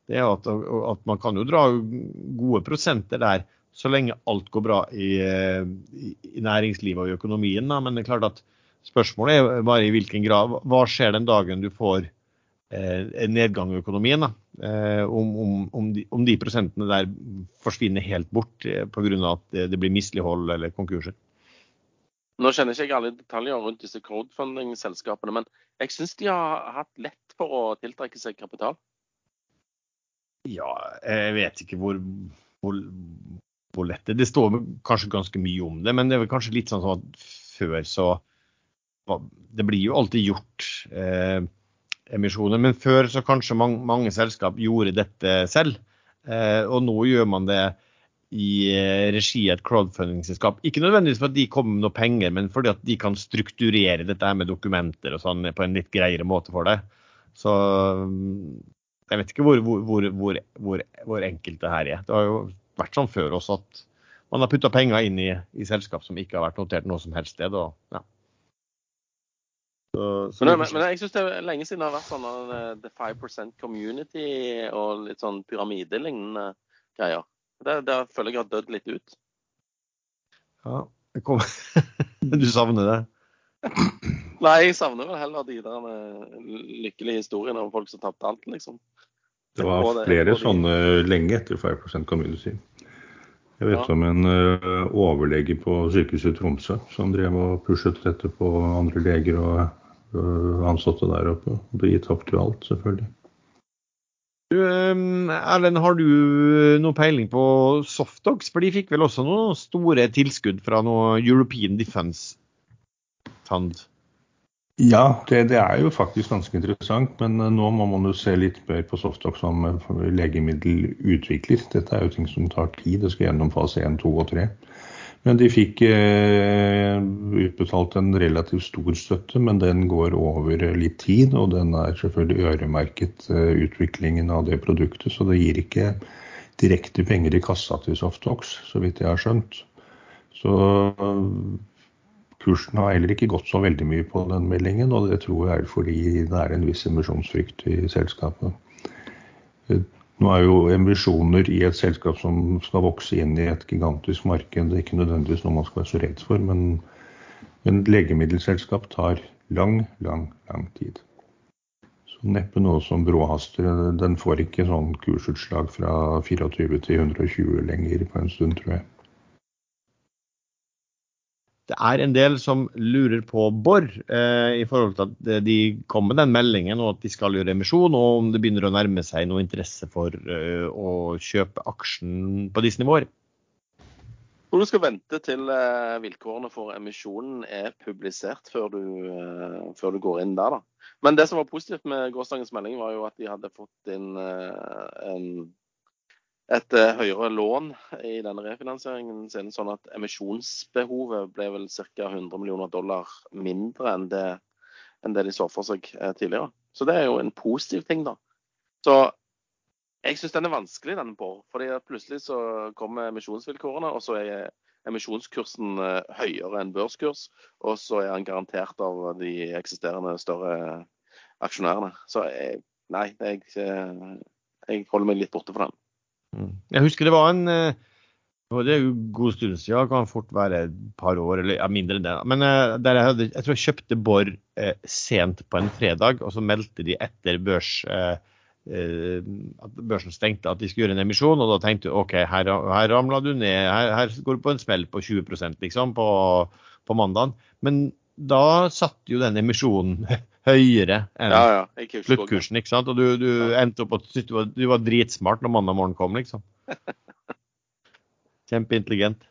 Det er at, at Man kan jo dra gode prosenter der så lenge alt går bra i, i, i næringslivet og i økonomien. Da. Men det er klart at spørsmålet er bare i hvilken grad. Hva skjer den dagen du får Eh, en nedgang i økonomien. Eh, om, om, om, de, om, de, prosentene der forsvinner helt bort eh, pga. at det blir mislighold eller konkurser. Nå kjenner ikke jeg alle detaljer rundt disse crowdfunding-selskapene, men jeg syns de har hatt lett for å tiltrekke seg kapital. Ja, jeg vet ikke hvor, hvor, hvor lett det er. Det står kanskje ganske mye om det, men det er vel kanskje litt sånn at før så Det blir jo alltid gjort. Eh, emisjoner. Men før så kanskje mange, mange selskap gjorde dette selv. Eh, og nå gjør man det i eh, regi av et crowdfunding-selskap. Ikke nødvendigvis for at de kommer med noe penger, men fordi at de kan strukturere dette med dokumenter og sånn på en litt greiere måte for det. Så mm, jeg vet ikke hvor, hvor, hvor, hvor, enkelt det her er. Det har jo vært sånn før også at man har putta penger inn i, i, selskap som ikke har vært notert noe som helst sted. Og, ja. Så, så men, men, men, jeg syns det er lenge siden det har vært sånn uh, The 5 Community og litt sånn pyramidelignende greier. Det, det føler jeg har dødd litt ut. Ja, kom. du savner det? Nei, jeg savner vel heller de der uh, lykkelige historiene om folk som tapte alt, liksom. Det var flere det, sånne lenge etter 5% Community. Jeg vet ja. om en uh, overlege på sykehuset i Tromsø som drev og pushet dette på andre leger og ansatte der oppe. Gitt opp til alt, selvfølgelig. Du, ehm, Erlend, har du noe peiling på Softox? For de fikk vel også noen store tilskudd fra noe European Defence Fund? Ja, det, det, er jo faktisk ganske interessant. Men eh, nå må man jo se litt mer på Softox som eh, legemiddelutvikler. Dette er jo ting som tar tid. Det skal gjennom fase 1, 2 og 3. Men de fikk eh, utbetalt en relativt stor støtte, men den går over litt tid. Og den er selvfølgelig øremerket eh, utviklingen av det produktet, så det gir ikke direkte penger i kassa til Softox, så vidt jeg har skjønt. Så kursen har heller ikke gått så veldig mye på den meldingen, og det tror jeg er fordi det er en viss emisjonsfrykt i selskapet. Nå er jo emisjoner i et selskap som skal vokse inn i et gigantisk marked, det er ikke nødvendigvis noe man skal være så redd for, men, men legemiddelselskap tar lang, lang, lang tid. Så neppe noe som bråhaster. Den får ikke sånn kursutslag fra 24 til 120 lenger på en stund, tror jeg det er en del som lurer på Borr eh, i forhold til at de kom med den meldingen og at de skal gjøre emisjon, og om det begynner å nærme seg noe interesse for eh, å kjøpe aksjen på disse nivåer. Hvor du skal vente til eh, vilkårene for emisjonen er publisert før du, eh, før du, går inn der. da. Men det som var positivt med gårsdagens melding, var jo at de hadde fått inn eh, en et uh, høyere lån i denne refinansieringen sin, sånn at emisjonsbehovet ble vel ca. 100 millioner dollar mindre enn det, enn det de så for seg uh, tidligere. Så det er jo en positiv ting, da. Så jeg syns den er vanskelig, den på. fordi plutselig så kommer emisjonsvilkårene, og så er emisjonskursen uh, høyere enn børskurs. Og så er han garantert av de eksisterende større aksjonærene. Så jeg, nei, jeg, jeg holder meg litt borte fra den. Mm. Jeg husker det var en eh, det er jo god stund siden, kan fort være et par år eller ja, mindre enn det. Men uh, jeg, hadde, jeg tror jeg kjøpte Borr uh, sent på en fredag, og så meldte de etter børs, uh, at børsen stengte at de skulle gjøre en emisjon. Og da tenkte du OK, her, her ramla du ned, her, her, går du på en smell på 20% liksom på, på mandagen. Men da satt jo den emisjonen høyere enn ja, ja. sluttkursen. ikke sant? Og du, du endte opp at du var, du var dritsmart når mandag morgen kom, liksom. Kjempeintelligent.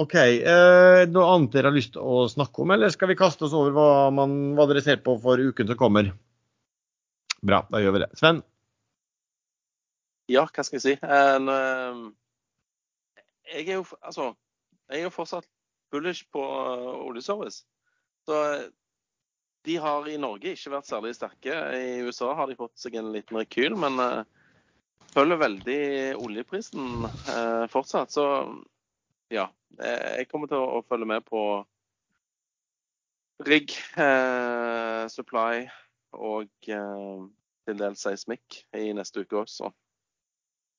OK. Eh, noe annet dere har lyst til å snakke om, eller skal vi kaste oss over hva, man, hva dere ser på for uken som kommer? Bra, da gjør vi det. Sven? Ja, hva skal jeg si. En, uh, jeg er jo altså, jeg er fortsatt bullish på uh, oljeservice. Så de har i Norge ikke vært særlig sterke. I USA har de fått seg en liten rekyl, men uh, følger veldig oljeprisen uh, fortsatt. Så ja, jeg kommer til å, følge med på rigg, supply og til dels seismikk i neste uke også.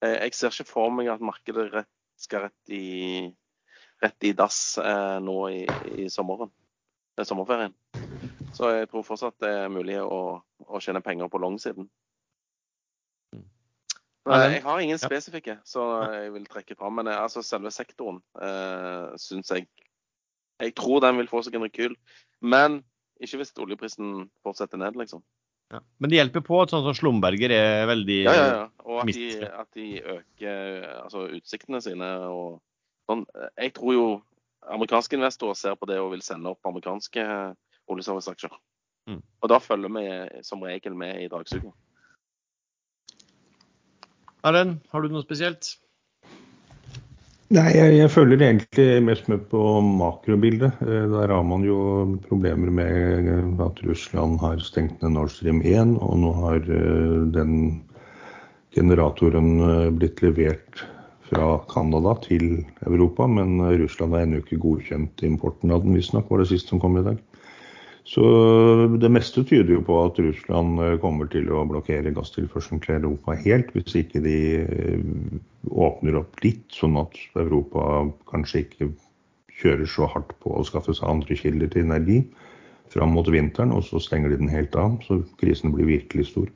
Jeg ser ikke for meg at markedet rett, skal rett i, rett i dass nå i, i sommeren, sommerferien. Så jeg tror fortsatt det er mulig å, å tjene penger på longsiden. Mm. Jeg har ingen spesifikke så jeg vil trekke fram. Men eh, altså, selve sektoren eh, syns jeg Jeg tror den vil få seg en rekyl. Men ikke hvis oljeprisen fortsetter ned, liksom. Ja. Men det hjelper på at sånn som Slumberger er veldig Ja, ja, ja. Og at de, at de øker altså, utsiktene sine og sånn. Jeg tror jo amerikanske investorer ser på det og vil sende opp amerikanske oljeserviceaksjer. Mm. Og da følger vi som regel med i dragsuget. Erlend, har du noe spesielt? Nei, jeg, jeg, følger egentlig mest med på makrobildet. Eh, der har man jo problemer med at Russland har stengt ned Nord Stream 1, og nå har eh, den generatoren eh, blitt levert fra Canada til Europa, men Russland har ennå ikke godkjent importen av den, visstnok, var det sist som kom i dag. Så det meste tyder jo på at Russland eh, kommer til å blokkere gasstilførselen til Europa helt, hvis ikke de eh, åpner opp litt, sånn at Europa kanskje ikke kjører så hardt på å skaffe seg andre kilder til energi fram mot vinteren, og så stenger de den helt av. Så krisen blir virkelig stor.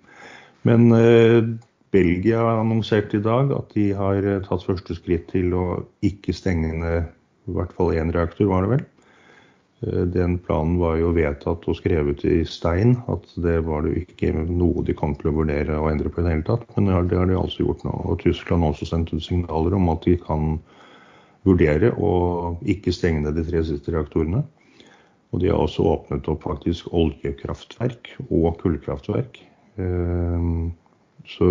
Men eh, Belgia har annonsert i dag at de har eh, tatt første skritt til å ikke stenge ned i hvert fall én reaktor, var det vel. Eh, den planen var jo vedtatt og skrevet i stein, at det var det ikke noe de kom til å vurdere å endre på i det hele tatt. Men det har de altså gjort nå. Og Tyskland også sendt ut signaler om at de kan vurdere å ikke stenge ned de tre siste reaktorene. Og de har også åpnet opp faktisk oljekraftverk og kullkraftverk. Eh, så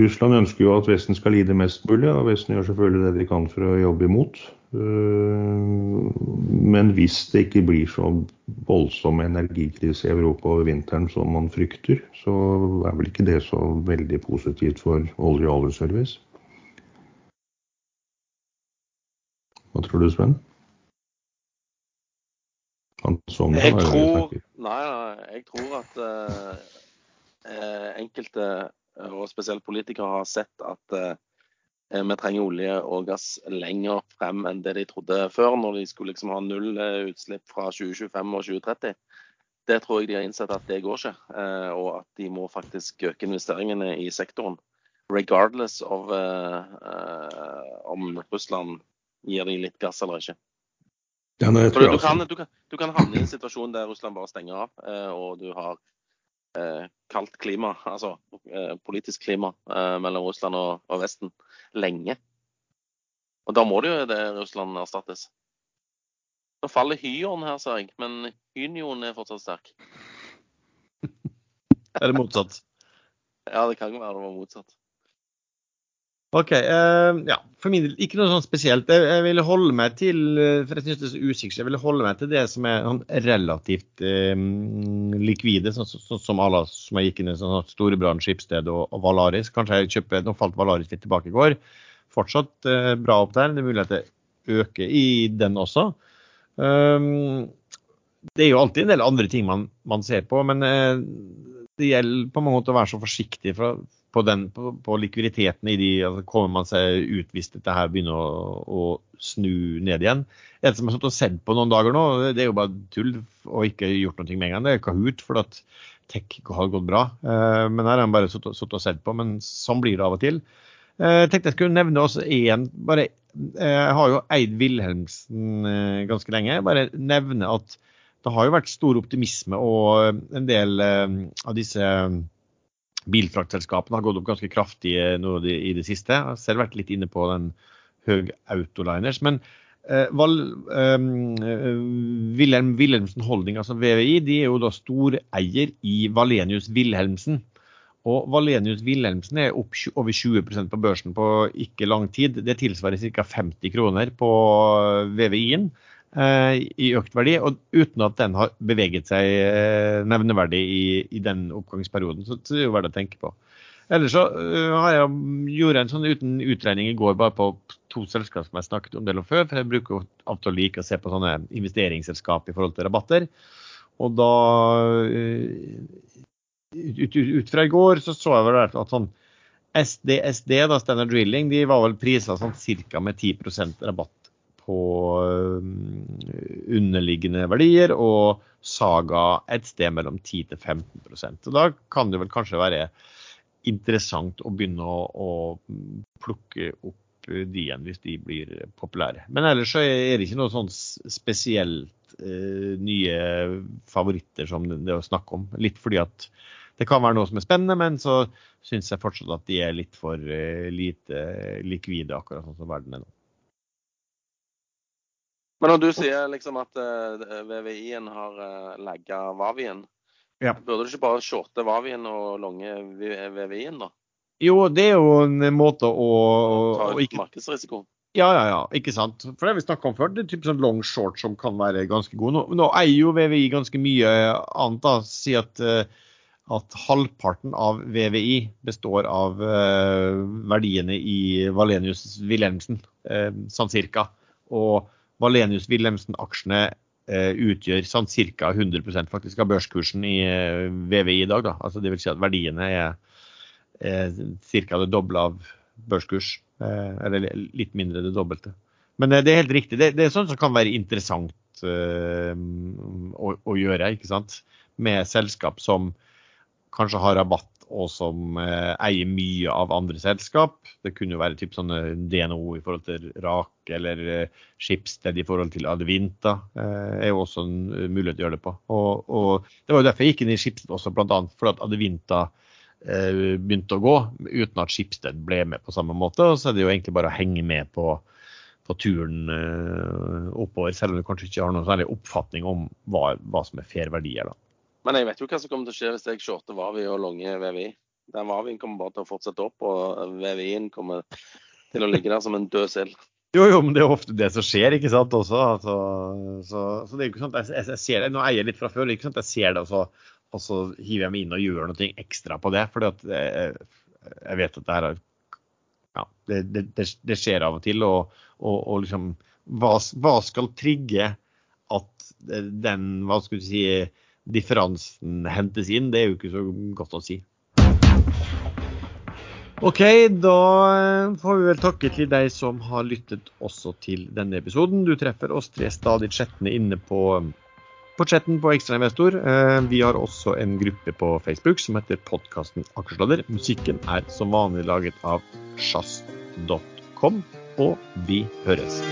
Russland ønsker jo at Vesten skal lide mest mulig, og Vesten gjør selvfølgelig det de kan for å jobbe imot. Eh, men hvis det ikke blir så voldsom energikrise i Europa over vinteren som man frykter, så er vel ikke det så veldig positivt for olje- og oljeservice. Hva tror du, Sven? Jeg tror, nei, nei, jeg tror at uh, enkelte, og spesielt politikere, har sett at Eh, vi trenger olje og gass lenger frem enn det de trodde før, når de skulle liksom ha null eh, utslipp fra 2025 og 2030. Det tror jeg de har innsett at det går ikke, eh, og at de må faktisk øke investeringene i sektoren. Regardless of om Russland gir de litt gass eller ikke. Ja, nei, du, kan, du, kan, du, kan, havne i en situasjon der Russland bare stenger av, og du har eh, kaldt klima, altså eh, politisk klima eh, mellom Russland og, og, Vesten lenge. Og da må det jo det Russland erstattes. Nå faller Hyon her, ser jeg, men Hynjon er fortsatt sterk. er det motsatt? Ja, det kan jo være det var motsatt. OK. Uh, ja, for min del ikke noe sånn spesielt. Jeg, jeg ville holde meg til eh, for jeg synes det er så usikkert, jeg ville holde meg til det som er sånn relativt uh, likvide, sånn, så, så, som alle som jeg gikk inn i, sånn Storebrand, Skipsted og, og, Valaris. Kanskje jeg kjøper, Nå falt Valaris litt tilbake i går. Fortsatt uh, bra opp der. Det er mulig at det øker i den også. Um, det er jo alltid en del andre ting man, man ser på, men det gjelder på mange måter å være så forsiktig fra, på, den, på, på, likviditeten i de altså Kommer man seg ut hvis dette her begynner å, å snu ned igjen? En som har satt og sett på noen dager nå, det er jo bare tull og ikke gjort noe med en gang. Det er Kahoot, for at tech har gått bra. Eh, men her har han bare satt og sett på. Men sånn blir det av og til. Eh, jeg tenkte jeg skulle nevne også én bare, eh, Jeg har jo eid Wilhelmsen ganske lenge. Bare nevne at det har jo vært stor optimisme, og en del av disse bilfraktselskapene har gått opp ganske kraftig nå i det siste. Jeg har selv vært litt inne på den Høg Autoliners. Men eh, Val, eh, Wilhelm Wilhelmsen Holding, altså VVI, de er jo da storeier i Valenius Wilhelmsen. Og Valenius Wilhelmsen er opp over 20% på børsen på ikke lang tid. Det tilsvarer ca. 50 kroner på VVI-en. Eh, i økt verdi, og uten at den har beveget seg eh, nevneverdig i, i den oppgangsperioden. Så, så, det er jo verdt å tenke på. Ellers så uh, har jeg gjort en sånn uten utregning i går bare på to selskap som jeg snakket om del om før. For jeg bruker jo av og til like å se på sånne investeringsselskap i forhold til rabatter. Og da ut, ut, ut, fra i går så så jeg vel at sånn SDSD, da Standard Drilling, de var vel prisa sånn ca. med 10% rabatt på eh, underliggende verdier, og Saga et sted mellom 10 til 15 Så Da kan det vel kanskje være interessant å begynne å, å plukke opp de igjen hvis de blir populære. Men ellers så er det ikke noe sånn spesielt eh, nye favoritter som det er å snakke om. Litt fordi at det kan være noe som er spennende, men så syns jeg fortsatt at de er litt for eh, lite likvide, akkurat sånn som verden er nå. Men når du sier liksom at uh, eh, VVI-en har uh, lagga Vavien, ja. burde du ikke bare shorte Vavien og longe VVI-en, da? Jo, det er jo en måte å, Ta ut ikke... markedsrisiko. Ja, ja, ja, ikke sant. For det vi snakka om før. Det er typ sånn long short som kan være ganske god. Nå, nå eier jo VVI ganske mye annet. da, Si at, uh, at halvparten av VVI består av uh, verdiene i Valenius Wilhelmsen, uh, sånn cirka. Og Valenius Wilhelmsen-aksjene eh, utgjør sånn ca. 100% faktisk av børskursen i eh, VVI i dag. Da. Altså, det vil si at verdiene er, er ca. det doble av børskurs. Eh, eller litt mindre det dobbelte. Men det er helt riktig. Det, det er sånt som kan være interessant å, å, gjøre. ikke sant? Med selskap som kanskje har rabatt og som eh, eier mye av andre selskap. Det kunne jo være typ sånne DNO i forhold til Rak eller eh, Skipsted i forhold til Advinta. Eh, er jo også en uh, mulighet å gjøre det på. Og, og, Det var jo derfor jeg gikk inn i Skipsted også, bl.a. fordi eh, begynte å gå uten at Skipsted ble med på samme måte. Og så er det jo egentlig bare å henge med på, på turen eh, oppover, selv om du kanskje ikke har noen særlig oppfatning om hva, hva som er fair verdier. da. Men jeg vet jo hva som kommer til å skje hvis jeg shorter Vavi og longe VVI. Den Vavien kommer bare til å fortsette opp, og VVI-en kommer til å ligge der som en død sild. Jo, jo, men det er jo ofte det som skjer, ikke sant, også. Altså, så, så, det er jo ikke sånn at jeg, jeg, ser det, Nå eier jeg litt fra før, ikke sant? jeg ser det, og så, og så hiver jeg meg inn og gjør noe ekstra på det. For jeg, jeg vet at det her er ja, det, det, det, skjer av og til. Og, og, og liksom hva, hva, skal trigge at den Hva skal du si differansen hentes inn, det er jo ikke så godt å si. OK, da får vi vel takke til deg som har lyttet også til denne episoden. Du treffer oss tre stadig chattene inne på, på chatten på Ekstrainvestor. Eh, vi har også en gruppe på Facebook som heter podkasten Akersladder. Musikken er som vanlig laget av sjazz.com, og vi høres.